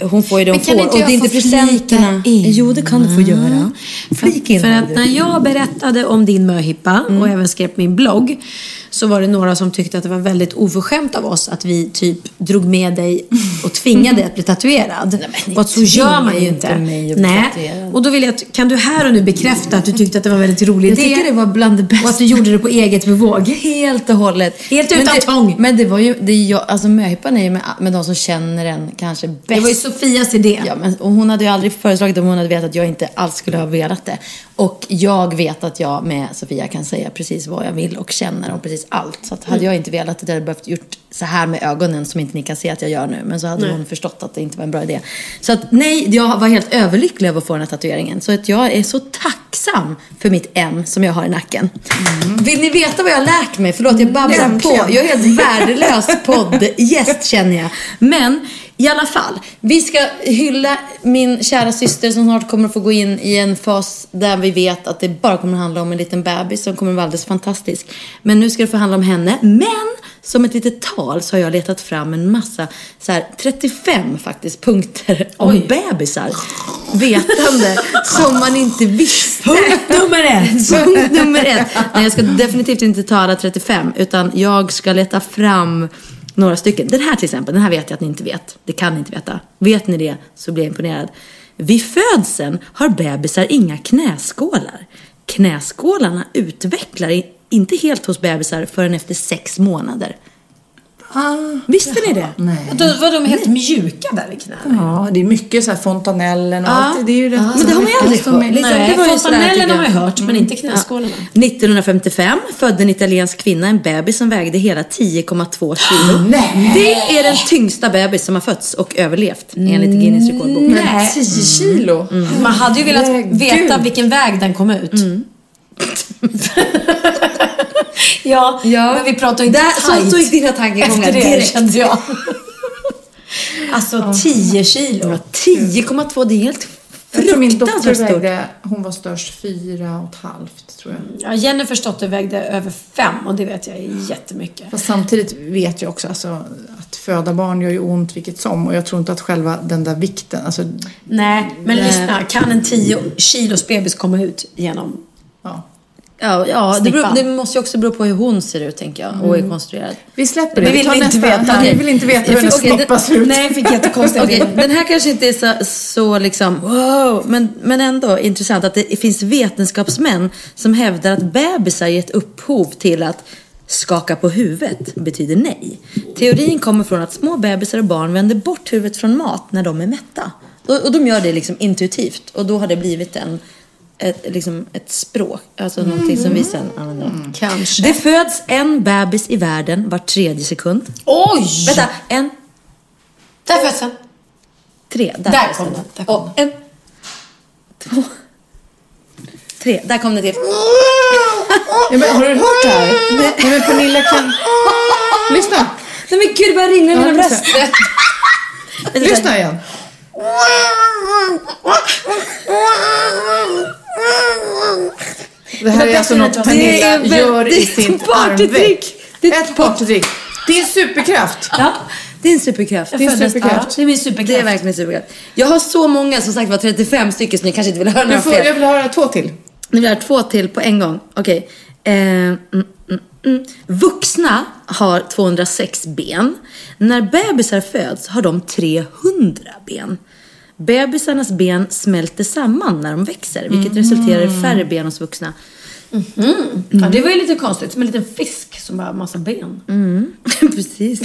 hon får ju det hon Men får. och jag det är inte presenterna. in? Jo, det kan du få göra. Flika in. För att när jag berättade om din möhippa och även skrev på min blogg så var det några som tyckte att det var väldigt oförskämt av oss att vi typ drog med dig och tvingade dig att bli tatuerad. ni och så gör man ju inte. inte Nej. tatuerad. Och då vill jag att, kan du här och nu bekräfta att du tyckte att det var en väldigt rolig Jag idé? tycker det var bland det bästa. Och att du gjorde det på eget bevåg. Helt och hållet. Helt Men utan det, tvång. Men det var ju, det är jag, alltså möhippan är ju med, med de som känner en kanske bäst. Sofias idé. Ja, men, och hon hade ju aldrig föreslagit det om hon hade vetat att jag inte alls skulle ha velat det. Och jag vet att jag med Sofia kan säga precis vad jag vill och känner om precis allt. Så att hade jag inte velat det, hade jag behövt gjort så här med ögonen som inte ni kan se att jag gör nu. Men så hade hon förstått att det inte var en bra idé. Så att nej, jag var helt överlycklig över att få den här tatueringen. Så att jag är så tacksam för mitt M som jag har i nacken. Vill ni veta vad jag har lärt mig? Förlåt, jag babblar på. Jag är helt värdelös poddgäst känner jag. Men i alla fall, vi ska hylla min kära syster som snart kommer att få gå in i en fas där vi vet att det bara kommer att handla om en liten bebis som kommer att vara alldeles fantastisk. Men nu ska det få handla om henne. Men som ett litet tal så har jag letat fram en massa, så här, 35 faktiskt, punkter om bebisar. Vetande som man inte visste. Punkt nummer ett. [LAUGHS] Punkt nummer ett. Nej, jag ska definitivt inte ta alla 35, utan jag ska leta fram några stycken. Den här till exempel, den här vet jag att ni inte vet. Det kan ni inte veta. Vet ni det så blir jag imponerad. Vid födseln har bebisar inga knäskålar. Knäskålarna utvecklar inte helt hos bebisar förrän efter sex månader. Visste ni det? Nej. Då var de helt mjuka där i knäna. Ja, det är mycket så här fontanellen och Ja. allt. Det är ju rätt Men det har man ju aldrig hört. Liksom, Nej, det var fontanellen har man ju hört, men inte knäskålarna. 1955 födde en italiensk kvinna en bebis som vägde hela 10,2 kilo. [GASPS] Nej. Det är den tyngsta bebis som har fötts och överlevt enligt Guinness rekordbok. Nej. 10 kilo. Man hade ju velat veta vilken väg den kom ut. [LAUGHS] [LAUGHS] ja, Ja. men vi pratar ju inte Där, tajt så gick dina tankegångar efter det, direkt. kände jag. [LAUGHS] Alltså 10 kilo. 10,2 det är helt Jag tror min dotter fruktansvärt stort. vägde, hon var störst fyra och ett halvt tror jag. Ja, Jennifers dotter vägde över fem och det vet jag är jättemycket. Fast samtidigt vet jag också alltså, att föda barn gör ju ont vilket som och jag tror inte att själva den där vikten, alltså Nej, men lyssna. Kan en 10 kilos bebis komma ut genom... ja. Ja, ja det, beror, det måste ju också bero på hur hon ser ut tänker jag och är konstruerad. Vi släpper det. Det vill vi inte veta. Nej, Vi vill inte veta hur hennes snoppa ser ut. Nej, jag fick jättekonstiga [LAUGHS] bilder. den här kanske inte är så, så liksom wow, men, men ändå intressant att det finns vetenskapsmän som hävdar att bebisar gett upphov till att skaka på huvudet betyder nej. Teorin kommer från att små bebisar och barn vänder bort huvudet från mat när de är mätta. Och, och de gör det liksom intuitivt och då har det blivit en, ett, liksom ett språk, alltså någonting som vi sen använder. Kanske. Det föds en bebis i världen var tredje sekund. Oj! Vänta, en, Där föds den. tre. Där, Där kom den. den, där kom Och en, två, tre. Där kom det till. Ja, men, har du hört det här? Nej, men Pernilla kan... Lyssna! Nej men gud, det börjar ringa i mina bröst. [LAUGHS] Lyssna igen. Det här är alltså något Pernilla gör i sin [LAUGHS] armveck. Ett partytrick. Det är superkraft. Ja, Det är en superkraft. Det är superkraft. ja, Det är min superkraft. Det är verkligen en superkraft. Jag har så många, som sagt var 35 stycken, så ni kanske inte vill höra några får, fler. jag vill höra två till. Nu vill ha två till på en gång. Okej. Eh, mm, mm, mm. Vuxna har 206 ben. När bebisar föds har de 300 ben. Bebisarnas ben smälter samman när de växer, vilket resulterar i färre ben hos vuxna. Ja, det var ju lite konstigt. Som en liten fisk som bara har massa ben. [LAUGHS] Precis.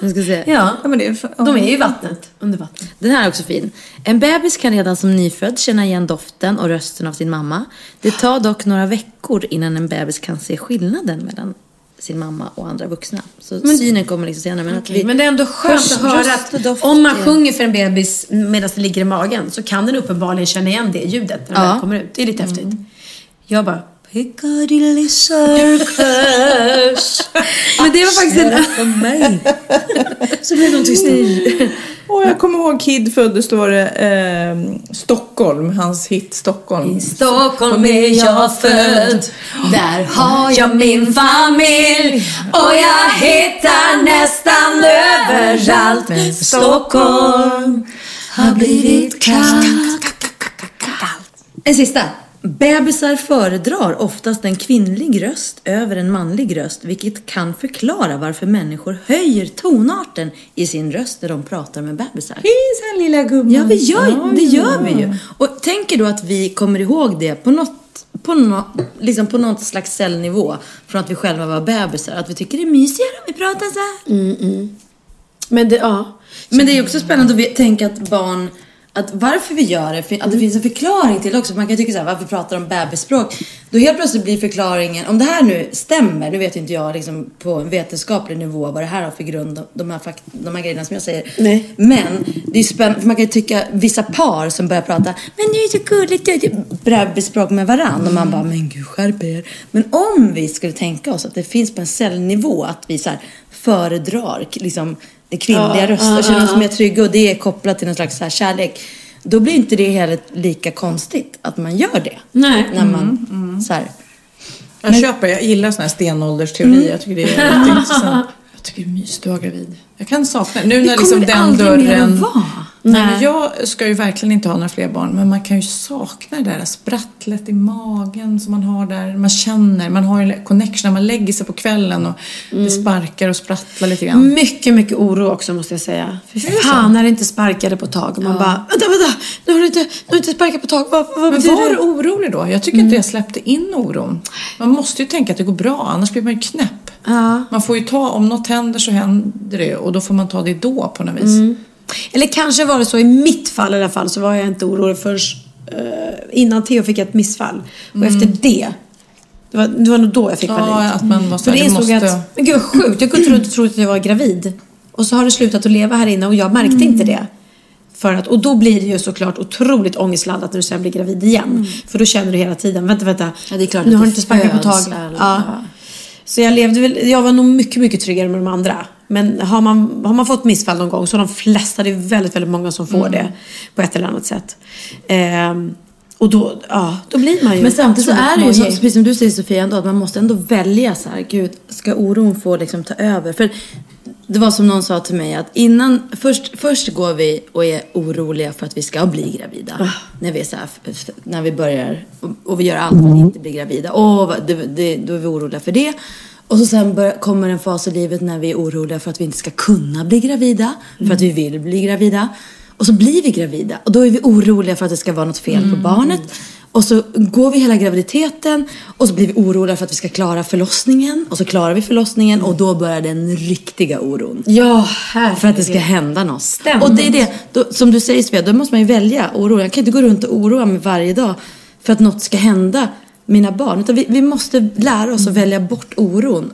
Jag ska se. Ja, men det är de är ju i vattnet. Under vattnet. Den här är också fin. En bebis kan redan som nyfödd känna igen doften och rösten av sin mamma. Det tar dock några veckor innan en bebis kan se skillnaden mellan sin mamma och andra vuxna. Så synen kommer liksom senare. Men, att vi, Men det är ändå skönt att höra att doft om man sjunger för en bebis medan det ligger i magen så kan den uppenbarligen känna igen det ljudet när den Ja. väl kommer ut. Det är lite häftigt. Jag bara Piccadilly [LAUGHS] Circus. Men det var faktiskt en... för mig. [LAUGHS] Så blev de tysta. Och jag kommer ihåg Kid föddes, då var det eh, Stockholm, hans hit Stockholm. I Stockholm är jag född. Där har jag min familj. Och jag hittar nästan överallt. Men Stockholm har blivit kallt. En sista. Bebisar föredrar oftast en kvinnlig röst över en manlig röst, vilket kan förklara varför människor höjer tonarten i sin röst när de pratar med bebisar. Hejsan lilla gumman. Ja, vi gör, det gör vi ju. Och tänker då att vi kommer ihåg det på något, på nå, liksom på något slags cellnivå från att vi själva var bebisar. Att vi tycker det är mysigare om vi pratar så här. Men det, ja Men det är också spännande att tänka att barn, att varför vi gör det, att det finns en förklaring till det också. Man kan tycka så här, varför pratar de bebisspråk? Då helt plötsligt blir förklaringen, om det här nu stämmer, nu vet inte jag liksom på en vetenskaplig nivå vad det här har för grund, de- här, fakt- de här grejerna som jag säger. Nej. Men det är spännande, för man kan ju tycka, vissa par som börjar prata, men det är så gulligt, det bebisspråk med varandra. Och man bara, men gud skärp er. Men om vi skulle tänka oss att det finns på en cellnivå, att vi så här föredrar liksom det kvinnliga Ja, röster, ja, känner oss ja. mer trygga och det är kopplat till någon slags så här kärlek. Då blir inte det heller lika konstigt att man gör det. Nej. När man så här, Jag köper, jag gillar sådana här stenåldersteorier. Jag tycker det är jätteintressant. [LAUGHS] Jag tycker det är mysigt att vara gravid. Jag kan sakna det. Nu när det liksom kommer det den aldrig mer dörren... att vara. Nej, men jag ska ju verkligen inte ha några fler barn, men man kan ju sakna det där sprattlet i magen som man har där. Man känner, man har ju connection när man lägger sig på kvällen och det sparkar och sprattlar lite grann. Mycket, mycket oro också måste jag säga. Fy fan när det inte sparkade på tag. Och man bara, vänta, vänta, nu har det inte, nu har det inte sparkat på tag. Vad, vad Men var det? orolig då. Jag tycker inte jag släppte in oron. Man måste ju tänka att det går bra, annars blir man ju knäpp. Ja. Man får ju ta, om något händer så händer det och då får man ta det då på något vis. Eller kanske var det så i mitt fall i alla fall så var jag inte orolig först eh, innan Theo fick ett missfall. Och efter det, det var, det var nog då jag fick Ja, panik. att man måste- För det insåg måste- att, men gud vad sjukt, jag kunde inte tro att jag var gravid. Och så har det slutat att leva här inne och jag märkte inte det. För att, och då blir det ju såklart otroligt ångestladdat när du sen blir gravid igen. För då känner du hela tiden, vänta, vänta. Ja, det är klart nu har det inte sparkat på tag. Ja. Så jag levde väl, jag var nog mycket, mycket tryggare med de andra. Men har man, har man fått missfall någon gång så de flesta, det är väldigt, väldigt många som får Mm. det på ett eller annat sätt. Ehm, och då, ja, då blir man ju Men samtidigt så är det ju, som, precis som du säger Sofia, ändå, att man måste ändå välja så här, gud, ska oron få liksom ta över? För det var som någon sa till mig att innan, först, först går vi och är oroliga för att vi ska bli gravida. När vi är så här, när vi börjar, och, och vi gör allt för att inte bli gravida. Åh, det, det, då är vi oroliga för det. Och så sen bör, kommer en fas i livet när vi är oroliga för att vi inte ska kunna bli gravida. För att vi vill bli gravida. Och så blir vi gravida. Och då är vi oroliga för att det ska vara något fel på barnet. Och så går vi hela graviditeten och så blir vi oroliga för att vi ska klara förlossningen. Och så klarar vi förlossningen och då börjar den riktiga oron. Ja, herregud. För att det ska hända något. Ständigt. Och det är det, då, som du säger Svea, då måste man ju välja oro. Jag kan inte gå runt och oroa mig varje dag för att något ska hända mina barn. Utan vi, vi måste lära oss att välja bort oron.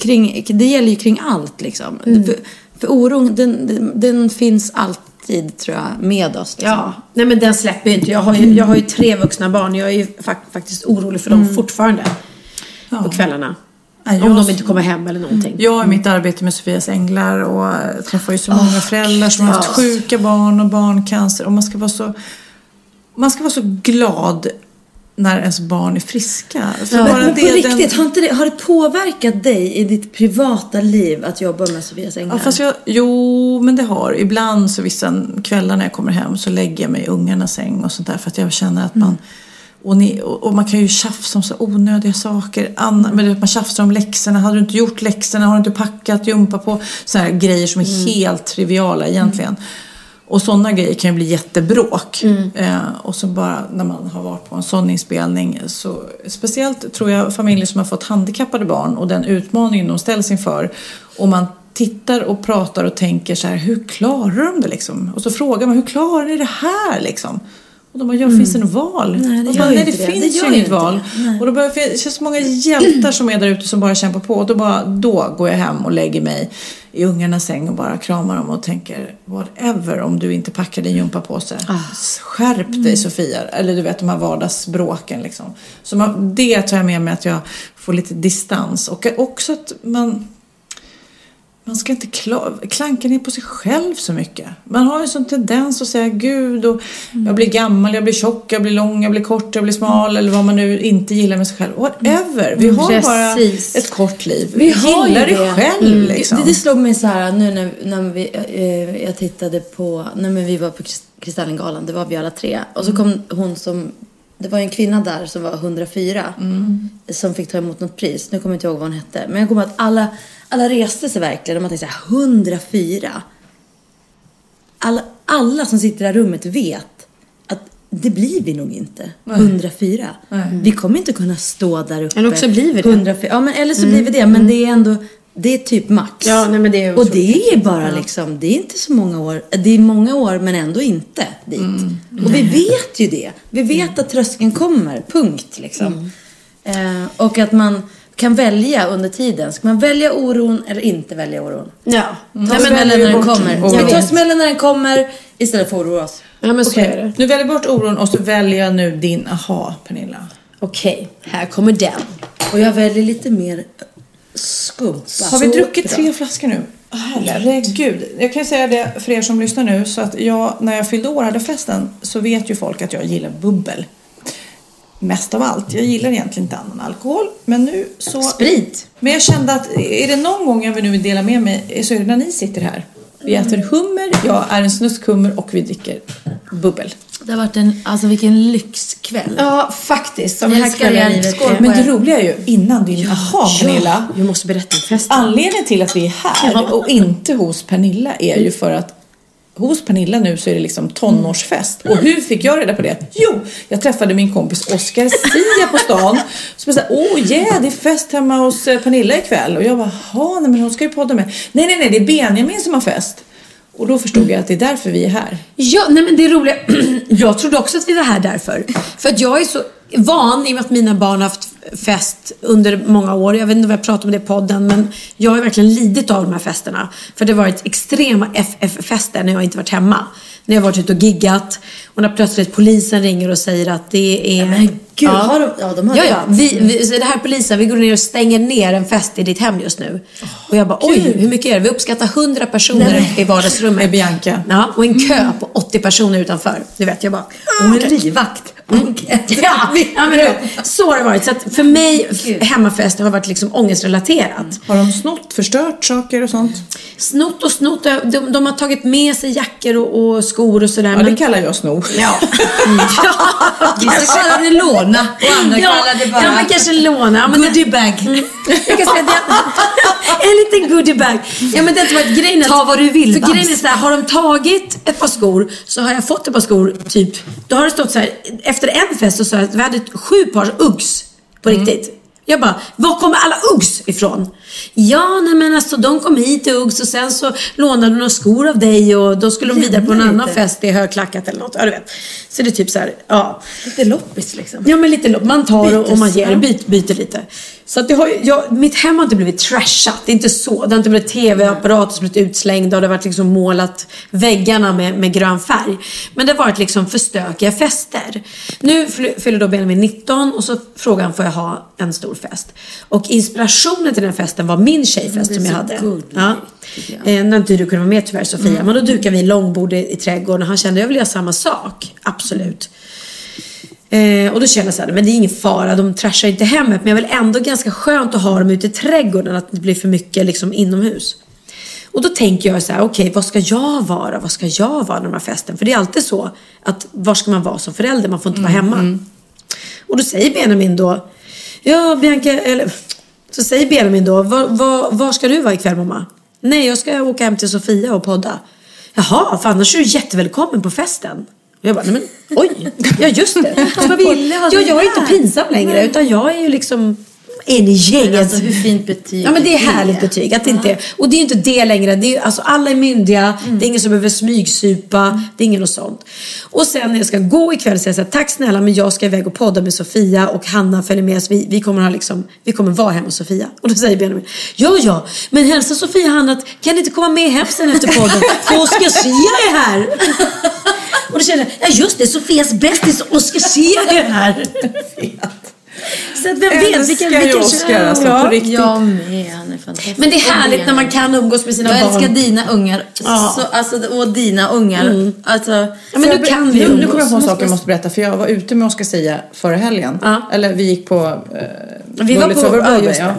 Kring, det gäller ju kring allt liksom. För, för oron, den, den, den finns alltid tror jag med oss. Liksom. Ja, nej men den släpper ju inte. Jag har ju, jag har ju tre vuxna barn. Jag är ju fak- faktiskt orolig för dem fortfarande. På kvällarna. Om de inte kommer hem eller någonting. Jag i mitt arbete med Sofias änglar och träffar ju så många föräldrar som har haft ja. sjuka barn och barncancer. Och man ska vara så, man ska vara så glad när ens barn är friska. För Ja, bara men på det, riktigt, den- har, inte det, har det påverkat dig i ditt privata liv att jobba med Sofias änglar? Ja, fast jag, jo, men det har. Ibland så vissa kvällar när jag kommer hem så lägger jag mig i ungarnas säng och sånt där för att jag känner att man och, ni, och, och man kan ju tjafsa om så onödiga saker. Anna, men man tjafsar om läxorna. Hade du inte gjort läxorna? Har du inte packat jumpa på? Så här grejer som är helt triviala egentligen. Och sådana grejer kan ju bli jättebråk. Eh, och så bara när man har varit på en sån inspelning. Så, speciellt tror jag familjer som har fått handikappade barn och den utmaningen de ställs inför. Och man tittar och pratar och tänker så här, hur klarar de det liksom? Och så frågar man, hur klarar ni det här liksom? Och de bara, ja, finns det något val? Nej, det och bara, nej, det det. finns Det ju inget val. Och då börjar, det känns så många hjältar som är där ute som bara kämpar på. Och då, bara, då går jag hem och lägger mig i ungarnas säng och bara kramar dem och tänker whatever om du inte packar din gympapåse. Skärp dig Sofia. Eller du vet de här vardagsbråken liksom. Så man, det tar jag med mig att jag får lite distans. Och också att man man ska inte kla- klanka ner på sig själv så mycket. Man har ju en sån tendens att säga Gud och jag blir gammal, jag blir tjock, jag blir lång, jag blir kort, jag blir smal eller vad man nu inte gillar med sig själv. Whatever. Vi har ju bara Precis. ett kort liv. Vi ju gillar det, det. själv Mm. liksom. Det, det slog mig så här nu när, när vi, eh, jag tittade på, när vi var på Krist- Kristallengalan, det var vi alla tre. Och så kom hon som, det var en kvinna där som var 104 som fick ta emot något pris. Nu kommer jag inte ihåg vad hon hette. Men jag kommer ihåg att alla, alla reste sig verkligen och man tänkte så här, 104? Alla, alla som sitter i det här rummet vet att det blir vi nog inte. 104. Vi kommer inte kunna stå där uppe. Eller också blir vi det. 104. Ja, men eller så blir vi det. Men det är ändå, det är typ max. Ja, nej, men det är Och det är bara liksom, det är inte så många år. Det är många år men ändå inte dit. Och vi vet ju det. Vi vet att tröskeln kommer, punkt liksom. Eh, och att man kan välja under tiden. Ska man välja oron eller inte välja oron? Ja. Ta Nej, men, smällen när den kommer. oron. Ja, vi tar smällen när den kommer istället för att oroa oss. ja, men så är det. Nu väljer bort oron och så väljer jag nu din aha, Pernilla. Okej, här kommer den. Och jag väljer lite mer skumpa. Har vi druckit tre flaskor nu? Herregud. Jag kan säga det för er som lyssnar nu. Så att jag, när jag fyllde år hade festen så vet ju folk att jag gillar bubbel. Mest av allt. Jag gillar egentligen inte annan alkohol. Men nu så... Sprit. Men jag kände att är det någon gång jag nu vill dela med mig så är det när ni sitter här. Vi äter hummer, jag är en snuskhummer och vi dricker bubbel. Det har varit en, alltså vilken lyxkväll. Ja, faktiskt. Som älskar jag livet. Skål Men det roliga är ju innan din aha Pernilla. Jag måste berätta om festen. Anledningen till att vi är här och inte hos Pernilla är ju för att hos Pernilla nu så är det liksom tonårsfest. Och hur fick jag reda på det? Jo, jag träffade min kompis Oscar Sia på stan. Som sa, åh yeah, det är fest hemma hos eh, Pernilla ikväll. Och jag bara, jaha, nej men hon ska ju podda med. Nej, nej, nej, det är Benjamin som har fest. Och då förstod jag att det är därför vi är här. Ja, nej men det är roliga. [CLEARS THROAT] jag trodde också att vi var här därför. För att jag är så van i och med att mina barn har haft fest under många år. Jag vet inte om jag pratar om det i podden, men jag har verkligen lidit av de här festerna. För det har varit extrema FF-fester när jag inte varit hemma. När jag varit ute och giggat och när plötsligt polisen ringer och säger att det är... Men gud, har de, ja, de har Ja, ja. Vi, vi, det här är polisen, vi går ner och stänger ner en fest i ditt hem just nu. och jag bara, oj, hur mycket är det? Vi uppskattar 100 personer i vardagsrummet. Med Bianca. Ja, och en kö på 80 personer utanför. Du vet, jag bara... Och en livvakt. Mm. Ja, ja, men vet, så har det varit. Så att för mig, hemmafest har varit liksom ångestrelaterat. Har de snott, förstört saker och sånt? Snott och snott. De, de har tagit med sig jackor och, och skor och sådär. Ja, det kallar jag sno. Ja. [LAUGHS] ja. Vissa kallar det låna och andra ja, kallar det bara Ja, men kanske låna. Ja, men goodiebag. Mm. Jag kan säga det. En liten goodiebag. Ja, men det har varit grejen. Ta vad du vill, För grejen är så här, har de tagit ett par skor så har jag fått ett par skor, typ. Då har det stått så här, efter en fest så sa jag att vi hade sju par Uggs på riktigt. Jag bara, var kommer alla Uggs ifrån? Ja, nej men alltså de kom hit i Uggs och sen så lånade de några skor av dig och då skulle de vidare på en annan fest i högklackat eller något. Ja, du vet. Så det är typ så här, ja. Lite loppis liksom. Ja, men lite lopp. Man tar och, och man ger, Bytes, byt, byter lite. Så att det har ju, jag, mitt hem har inte blivit trashat. Det är inte så. Det har inte blivit tv-apparater som blivit utslängda och det har varit liksom målat väggarna med, med grön färg. Men det har varit liksom för stökiga fester. Nu fyll- fyller då Benjamin 19 och så frågar han får jag ha en stor fest. Och inspirationen till den festen var min tjejfest är som jag hade. gulligt, Ja. Eh, när inte du kunde vara med tyvärr Sofia. Men då dukade vi långbord i, i trädgården och han kände jag vill göra samma sak. Absolut. Eh, och då kände jag så här, men det är ingen fara, de trashar inte hemmet. Men jag vill ändå ganska skönt att ha dem ute i trädgården, att det inte blir för mycket liksom inomhus. Och då tänker jag så här, okej, vad ska jag vara? Vad ska jag vara när de här festen? För det är alltid så att var ska man vara som förälder? Man får inte vara hemma. Och då säger Benjamin då, ja Bianca, eller så säger Benjamin då, var, var, var ska du vara ikväll mamma? Nej, jag ska åka hem till Sofia och podda. Jaha, för annars är du jättevälkommen på festen. Och jag bara, nej men oj, [LAUGHS] ja just det. [LAUGHS] Han ville ha ja, jag är inte pinsam längre, utan jag är ju liksom en i gänget. Alltså hur fint betyg Ja men det är härligt betyg. Att det inte är, och det är inte det längre. Det är, alltså, alla är myndiga. Det är ingen som behöver smygsupa. Det är ingen och sånt. Och sen när jag ska gå ikväll säger jag så här, tack snälla men jag ska iväg och podda med Sofia och Hanna följer med oss. Vi, vi, kommer ha liksom, vi kommer vara hemma hos Sofia. [LAUGHS] Och då säger Benjamin, ja ja, men hälsa Sofia och Hanna att kan ni inte komma med hem sen efter podden? För Oscar Sia är här. [LAUGHS] Och då känner jag, ja just det, Sofias bästis Oscar Sia är här. [LAUGHS] Så att vem vet, vi kan, vi Älskar ju. Oscar, alltså, Ja. på riktigt. Jag med, han är fantastisk. Men det är härligt när man kan umgås med sina Jag barn. älskar dina ungar. Ja. Så, alltså, och dina ungar. Alltså, Ja, men nu jag kan vi nu, nu umgås. kommer jag på en sak Måste- jag måste berätta. För jag var ute med Oscar Sia förra helgen. Ja. Eller vi gick på eh, Vi var på- over ja.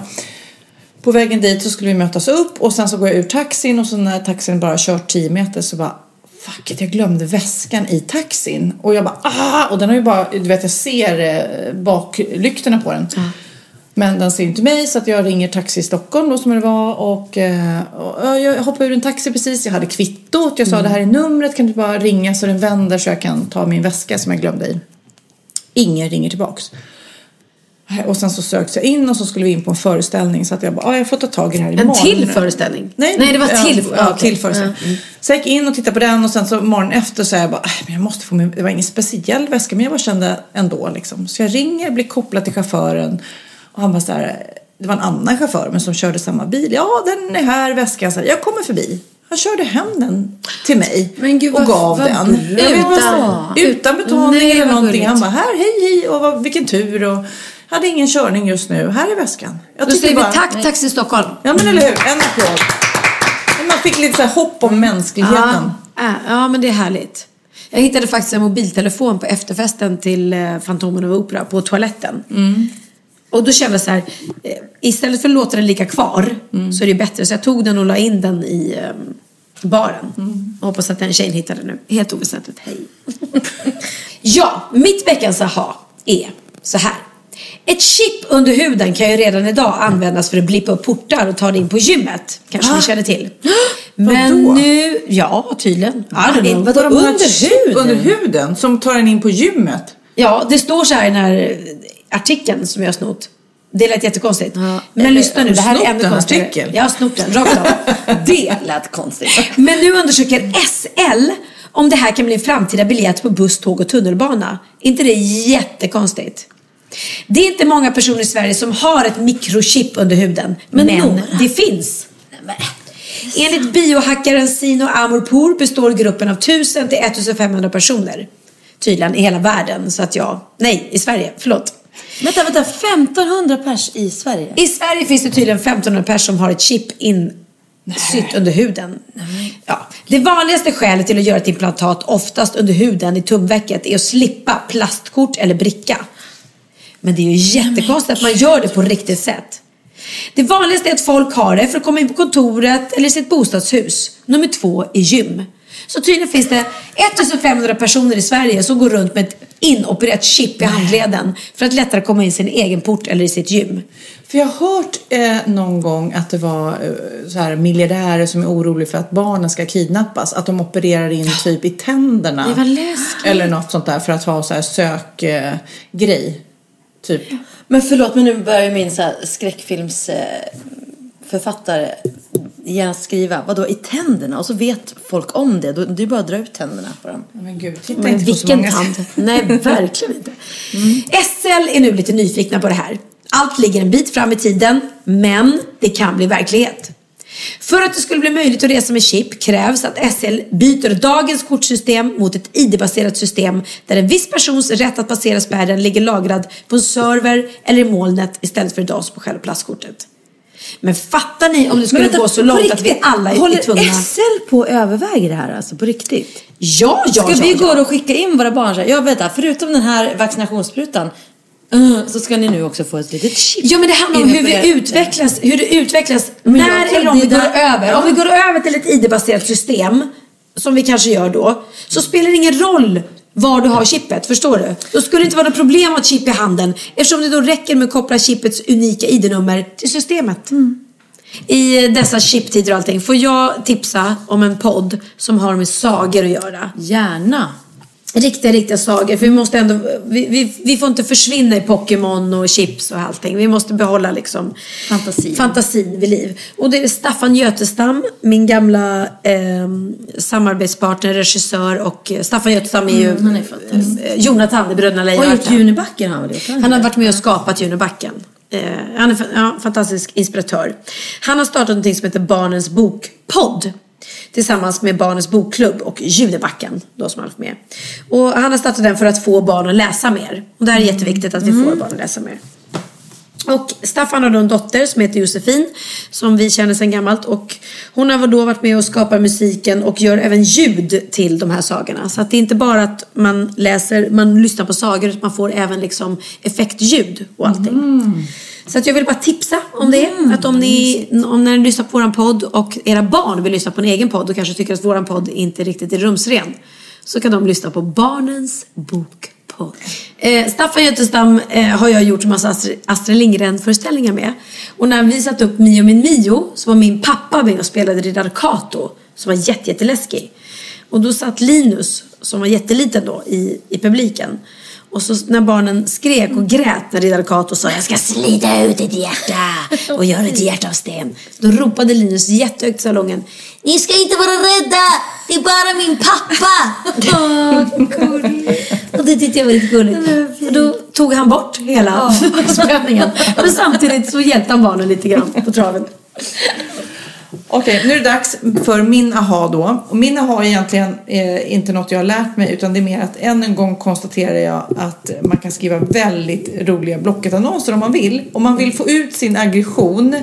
På vägen dit så skulle vi mötas upp och sen så går jag ur taxin och så när taxin bara kört 10 meter så bara Fuck it, jag glömde väskan i taxin. Och jag bara ah! Och den har ju bara, du vet jag ser eh, baklyktorna på den. Men den ser inte mig så att jag ringer Taxi i Stockholm då som det var och, eh, och ja, jag hoppade ur en taxi precis. Jag hade kvittot. Jag sa det här är numret. Kan du bara ringa så den vänder så jag kan ta min väska som jag glömde i. Ingen ringer tillbaks. Och sen så sökte jag in och så skulle vi in på en föreställning så att jag bara, ja jag får ta tag i det här En imorgon. till föreställning? Nej, Nej, det var till- Ja, ja, till föreställning. Så jag gick in och tittade på den och sen så morgonen efter så jag bara, "Äh, men jag måste få min, det var ingen speciell väska men jag bara kände ändå liksom. Så jag ringer, blir kopplad till chauffören och han bara så här, det var en annan chaufför men som körde samma bil. Ja, den är här, väskan. Så här, jag kommer förbi. Han körde hem den till mig gud, och gav vad den. Utan- utan betalning eller någonting. Han bara, här, hej, hej och vad, vilken tur och hade ingen körning just nu. Här är väskan. Jag Då säger vi bara- tack Taxi Stockholm. Ja men eller hur, en applåd. Man fick lite så här hopp om mänskligheten. Ja, ja, men det är härligt. Jag hittade faktiskt en mobiltelefon på efterfesten till eh, Fantomen av Opera på toaletten. Och då kände jag så här, eh, istället för att låta den ligga kvar så är det bättre. Så jag tog den och la in den i eh, baren. Och hoppas att den tjejen hittade den nu. Helt oväsentligt, hej. [LAUGHS] ja, mitt veckans aha är så här. Ett chip under huden kan ju redan idag användas för att blippa upp portar och ta det in på gymmet. Kanske ni känner till. [GASPS] Men Vadå? nu, ja tydligen. Don't know. Vadå, de under huden? Under huden som tar en in på gymmet. Ja, det står så här i den här artikeln som jag har snott. Det lät jättekonstigt. Men eh, lyssna nu, det här är ännu konstigare. artikel? Jag har snott den, rakt av. [LAUGHS] det lät konstigt. Men nu undersöker SL om det här kan bli en framtida biljett på buss, tåg och tunnelbana. inte det jättekonstigt? Det är inte många personer i Sverige som har ett mikrochip under huden. Men, Nora. det finns. Enligt biohackaren Sino Amorpour består gruppen av 1000 till 1500 personer. Tydligen i hela världen. Så att jag, nej, i Sverige, förlåt. Vänta, vänta. 1500 pers i Sverige? I Sverige finns det tydligen 1500 personer som har ett chip insytt under huden. Ja. Det vanligaste skälet till att göra ett implantat, oftast under huden i tumvecket, är att slippa plastkort eller bricka. Men det är ju jättekonstigt att man gör det på riktigt sätt. Det vanligaste är att folk har det för att komma in på kontoret eller sitt bostadshus. Nummer två är gym. Så tydligen finns det 1500 personer i Sverige som går runt med ett inopererat chip i handleden för att lättare komma in i sin egen port eller i sitt gym. För jag har hört eh, någon gång att det var eh, så här miljardärer som är oroliga för att barnen ska kidnappas. Att de opererar in typ i tänderna. Det var läskigt. Eller något sånt där för att ha så här sökgrej. Eh, typ. Men förlåt, men nu börjar min så här skräckfilmsförfattare författare gärna skriva, vadå i tänderna? Och så vet folk om det. Det är bara att dra ut tänderna på dem. Men gud, titta Men inte på så vilken många. tand? Nej, [LAUGHS] verkligen inte. SL är nu lite nyfikna på det här. Allt ligger en bit fram i tiden, men det kan bli verklighet. För att det skulle bli möjligt att resa med chip krävs att SL byter dagens kortsystem mot ett ID-baserat system där en viss persons rätt att passera spärren ligger lagrad på en server eller i molnet istället för idag på själva plastkortet. Men fattar ni om det skulle vänta, gå så långt att vi riktigt, alla är Håller tvungna... SL på att överväga det här alltså, på riktigt? Ja, ja, Ska ja, vi ja. gå och skicka in våra barn så här, ja vänta, förutom den här vaccinationssprutan uh, så ska ni nu också få ett litet chip. Ja men det handlar om hur vi utvecklas, hur det utvecklas Men när eller om vi går över. Om vi går över till ett ID-baserat system, som vi kanske gör då, så spelar det ingen roll var du har chippet, förstår du? Då skulle det inte vara något problem att ha chip i handen eftersom det då räcker med att koppla chippets unika ID-nummer till systemet. I dessa chiptider och allting, får jag tipsa om en podd som har med sagor att göra? Gärna. Riktiga, riktiga sagor. För vi måste ändå, vi, vi, vi får inte försvinna i Pokémon och chips och allting. Vi måste behålla liksom Fantasin. fantasin vid liv. Och det är Staffan Götestam, min gamla eh, samarbetspartner, regissör och eh, Staffan Götestam är ju Mm, han är eh, Jonathan i Bröderna Och Lejonhjärta. gjort Junibacken har han väl gjort? Han har varit med och skapat Junibacken. Eh, han är fa- ja, fantastisk inspiratör. Han har startat något som heter Barnens bokpodd. Tillsammans med Barnens bokklubb och Junibacken. Då som han med. Och han har startat den för att få barn att läsa mer. Och det här är jätteviktigt att vi får barn att läsa mer. Och Staffan har då en dotter som heter Josefin som vi känner sedan gammalt och hon har då varit med och skapat musiken och gör även ljud till de här sagorna. Så att det är inte bara att man läser, man lyssnar på sagor utan man får även liksom effektljud och allting. Så att jag vill bara tipsa om det. Att om ni, om när ni lyssnar på våran podd och era barn vill lyssna på en egen podd och kanske tycker att våran podd inte riktigt är rumsren. Så kan de lyssna på Barnens Eh, Staffan Götestam eh, har jag gjort en massa Astrid, Astrid Lindgren-föreställningar med. Och när vi satte upp Mio min Mio så var min pappa med och spelade riddar Kato som var jätte, jätteläskig. Och då satt Linus, som var jätteliten då, i, i publiken. Och så när barnen skrek och grät när Riddare Kato sa jag ska slita ut ett hjärta och göra ett hjärta av sten. Då ropade Linus jättehögt i salongen Ni ska inte vara rädda! Det är bara min pappa! [LAUGHS] och det tyckte jag var lite gulligt. För då tog han bort hela [LAUGHS] spänningen. Men samtidigt så hjälpte han barnen lite grann på traven. Okej, nu är det dags för min aha då. Och min aha är egentligen eh, inte något jag har lärt mig utan det är mer att än en gång konstaterar jag att man kan skriva väldigt roliga Blocket-annonser om man vill. Om man vill få ut sin aggression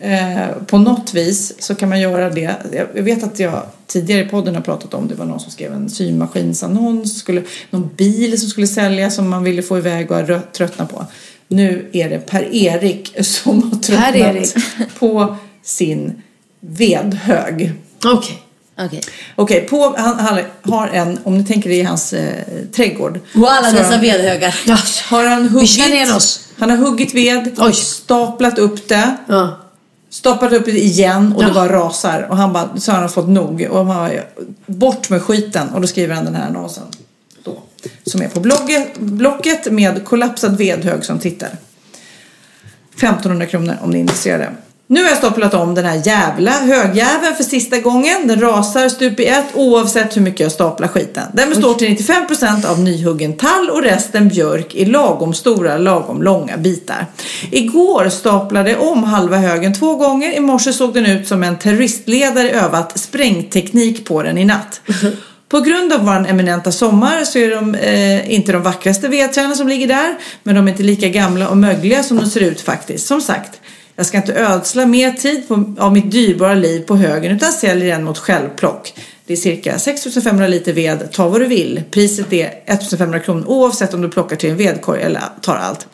eh, på något vis så kan man göra det. Jag vet att jag tidigare i podden har pratat om det var någon som skrev en symaskinsannons, skulle, någon bil som skulle säljas som man ville få iväg och rö- tröttna på. Nu är det Per-Erik som har tröttnat Per-Erik. på sin vedhög. Okej. Okej. Okej, på, han, han har en, om ni tänker i hans eh, trädgård. Och alla dessa vedhögar. Ja. Har han huggit, oss. han har huggit ved, Oj. staplat upp det, Ja. staplat upp det igen och det Ja. bara rasar. Och han bara, så har han fått nog. Och han bara, bort med skiten. Och då skriver han den här annonsen. Då, som är på blogget, blocket med kollapsad vedhög som tittar. 1500 kronor om ni är intresserade. Nu har jag staplat om den här jävla högjäveln för sista gången. Den rasar stup i ett oavsett hur mycket jag staplar skiten. Den består till 95% av nyhuggen tall och resten björk i lagom stora, lagom långa bitar. Igår staplade jag om halva högen två gånger. I morse såg den ut som en terroristledare övat sprängteknik på den i natt. [LAUGHS] På grund av vår eminenta sommar så är de eh, inte de vackraste vedträden som ligger där. Men de är inte lika gamla och mögliga som de ser ut faktiskt. Som sagt, jag ska inte ödsla mer tid på, av mitt dyrbara liv på högen utan säljer den mot självplock. Det är cirka 6500 liter ved, ta vad du vill. Priset är 1500 kronor oavsett om du plockar till en vedkorg eller tar allt.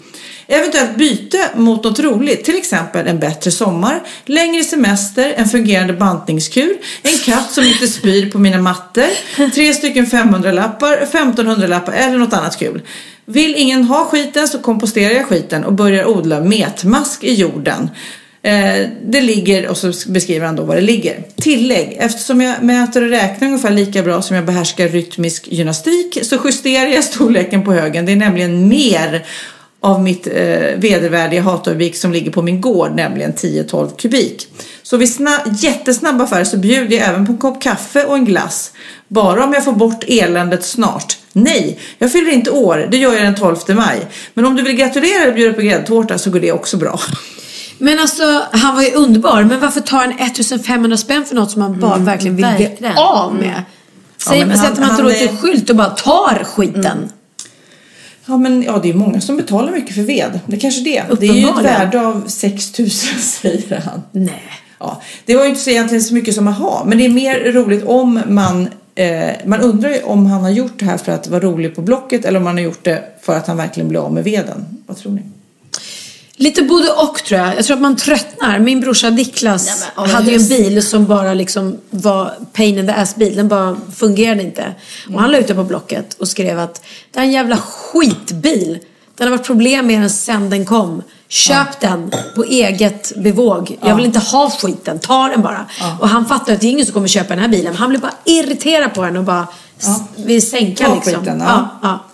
Eventuellt byte mot något roligt, till exempel en bättre sommar, längre semester, en fungerande bantningskur, en katt som inte spyr på mina mattor, tre stycken 500-lappar, 1500-lappar eller något annat kul. Vill ingen ha skiten så komposterar jag skiten och börjar odla metmask i jorden. Eh, det ligger, och så beskriver han då vad det ligger. Tillägg, eftersom jag mäter och räknar ungefär lika bra som jag behärskar rytmisk gymnastik så justerar jag storleken på högen. Det är nämligen mer av mitt eh, vedervärdiga Hatorvik som ligger på min gård, nämligen 10-12 kubik. Så vid sna- jättesnabb affär så bjuder jag även på en kopp kaffe och en glass. Bara om jag får bort eländet snart. Nej, jag fyller inte år, det gör jag den 12 maj. Men om du vill gratulera och bjuda på gräddtårta så går det också bra. [LAUGHS] Men alltså, han var ju underbar. Men varför tar han 1500 spänn för något som man bara verkligen vill bli verkligen. av med? Säger, men han- sätter man han inte är- en skylt och bara tar skiten? Ja, men ja, det är många som betalar mycket för ved. Det är kanske det. Det är ju ett värde av 6 000 [LAUGHS] säger han. Nej. Ja, det var ju inte så egentligen så mycket som aha, men det är mer roligt om man eh, man undrar ju om han har gjort det här för att vara rolig på Blocket eller om han har gjort det för att han verkligen blir av med veden. Vad tror ni? Lite både och tror jag. Jag tror att man tröttnar. Min brorsa Niklas Nej, men, ja, hade ju en bil som bara liksom var pain in the ass bil. Den bara fungerade inte. Och han la ut det på Blocket och skrev att det är en jävla skitbil. Den har varit problem med den sedan den kom. Köp den på eget bevåg. Jag vill inte ha skiten. Ta den bara. Och han fattar att det är ingen som kommer köpa den här bilen. Han blir bara irriterad på den och bara s- vill sänka Ta liksom. skiten, ja. ja, ja.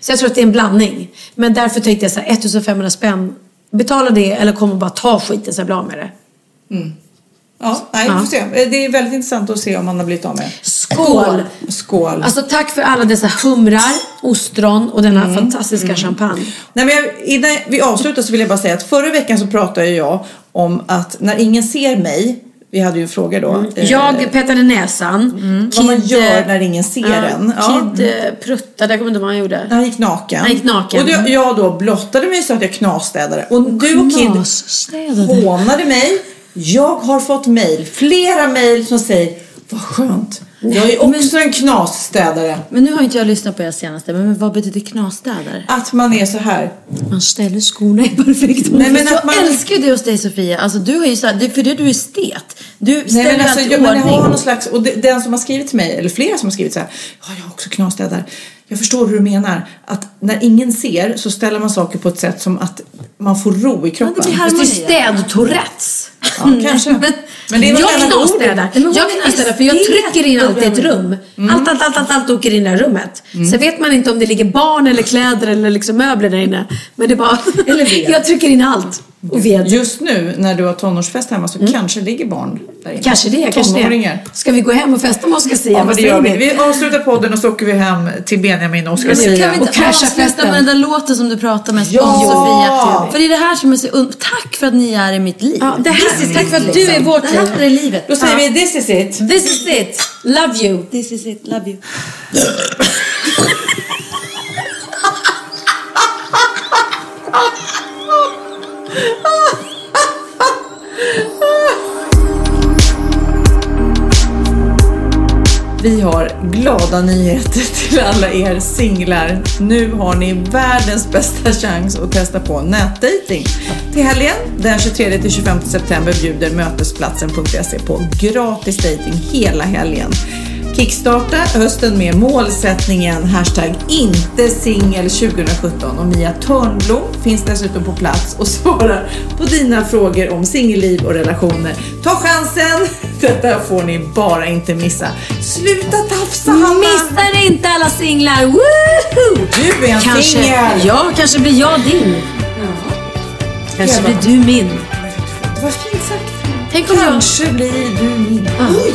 Så jag tror att det är en blandning. Men därför tänkte jag så här, 1500 spänn. Betala det eller kom och bara ta skiten så jag blir av med det. Ja, nej, vi får se. Eh, Det är väldigt intressant att se om han har blivit av med. Skål! Skål! Alltså tack för alla dessa humrar, ostron och denna fantastiska champagne. Nej, men jag, innan vi avslutar så vill jag bara säga att förra veckan så pratade jag om att när ingen ser mig, vi hade ju frågor då. eh, Jag petade näsan. vad man Kid, gör när ingen ser ja, en. Ja. Kid eh, pruttade, jag kommer inte ihåg vad han gjorde. Han gick naken. Han gick naken. Och då, jag då blottade mig så att jag knasstädade. Och du och Kid hånade mig. Jag har fått mejl, flera mejl som säger Vad skönt. Jag är också en knasstädare. Men nu har inte jag lyssnat på er senaste, men vad betyder knasstäder? Att man är så här. Man ställer skorna i perfekt Nej, men jag att man... älskar det hos dig Sofia. Alltså du har ju så här, det- för det du är estet. Du Nej, ställer men alltså, allt i jag, men jag ordning. har någon slags, och det, den som har skrivit till mig, eller flera som har skrivit så här, ja jag har också knasstädar. Jag förstår hur du menar. Att när ingen ser så ställer man saker på ett sätt som att man får ro i kroppen. blir Fast det är harmoni. städtourettes. Ja, kanske. [LAUGHS] Men det är jag men hon Jag knasstädar för jag trycker in allt i ett rum. Mm. Allt, allt, allt, allt, allt åker in i det här rummet. Sen vet man inte om det ligger barn eller kläder eller liksom möbler där inne. Men det bara... [LAUGHS] Jag trycker in allt. Och ved. Just nu när du har tonårsfest hemma så kanske ligger barn där inne. Kanske det, kanske Tonåringar. det. Ska vi gå hem och festa med Oscar Sia? Ja, men Vad det gör vi. Vi avslutar podden och så åker vi hem till Benjamin och Oscar Sia. kan vi Och inte avsluta med den där låten som du pratar med Ja! om Sofia? För det är det här som är så un- Tack för att ni är i mitt liv. Ja, det här, This is tack för att du är vårt Det liv. här är livet. Då säger vi this is it. This is it. Love you. This is it, love you. [LAUGHS] Vi har glada nyheter till alla er singlar. Nu har ni världens bästa chans att testa på nätdating. Till helgen, den 23-25 september, bjuder mötesplatsen.se på gratis dating hela helgen. Kickstarta hösten med målsättningen hashtag inte singel 2017 och Mia Törnblom finns dessutom på plats och [LAUGHS] svarar på dina frågor om singelliv och relationer. Ta chansen! [LAUGHS] Detta får ni bara inte missa. Sluta tafsa Hanna! Missa inte alla singlar. Woohoo! Du är en Kanske, singel! ja, kanske blir jag din. Kanske Jävlar. blir du min. vad fint sagt. Tänk om Kanske blir du min. Oj!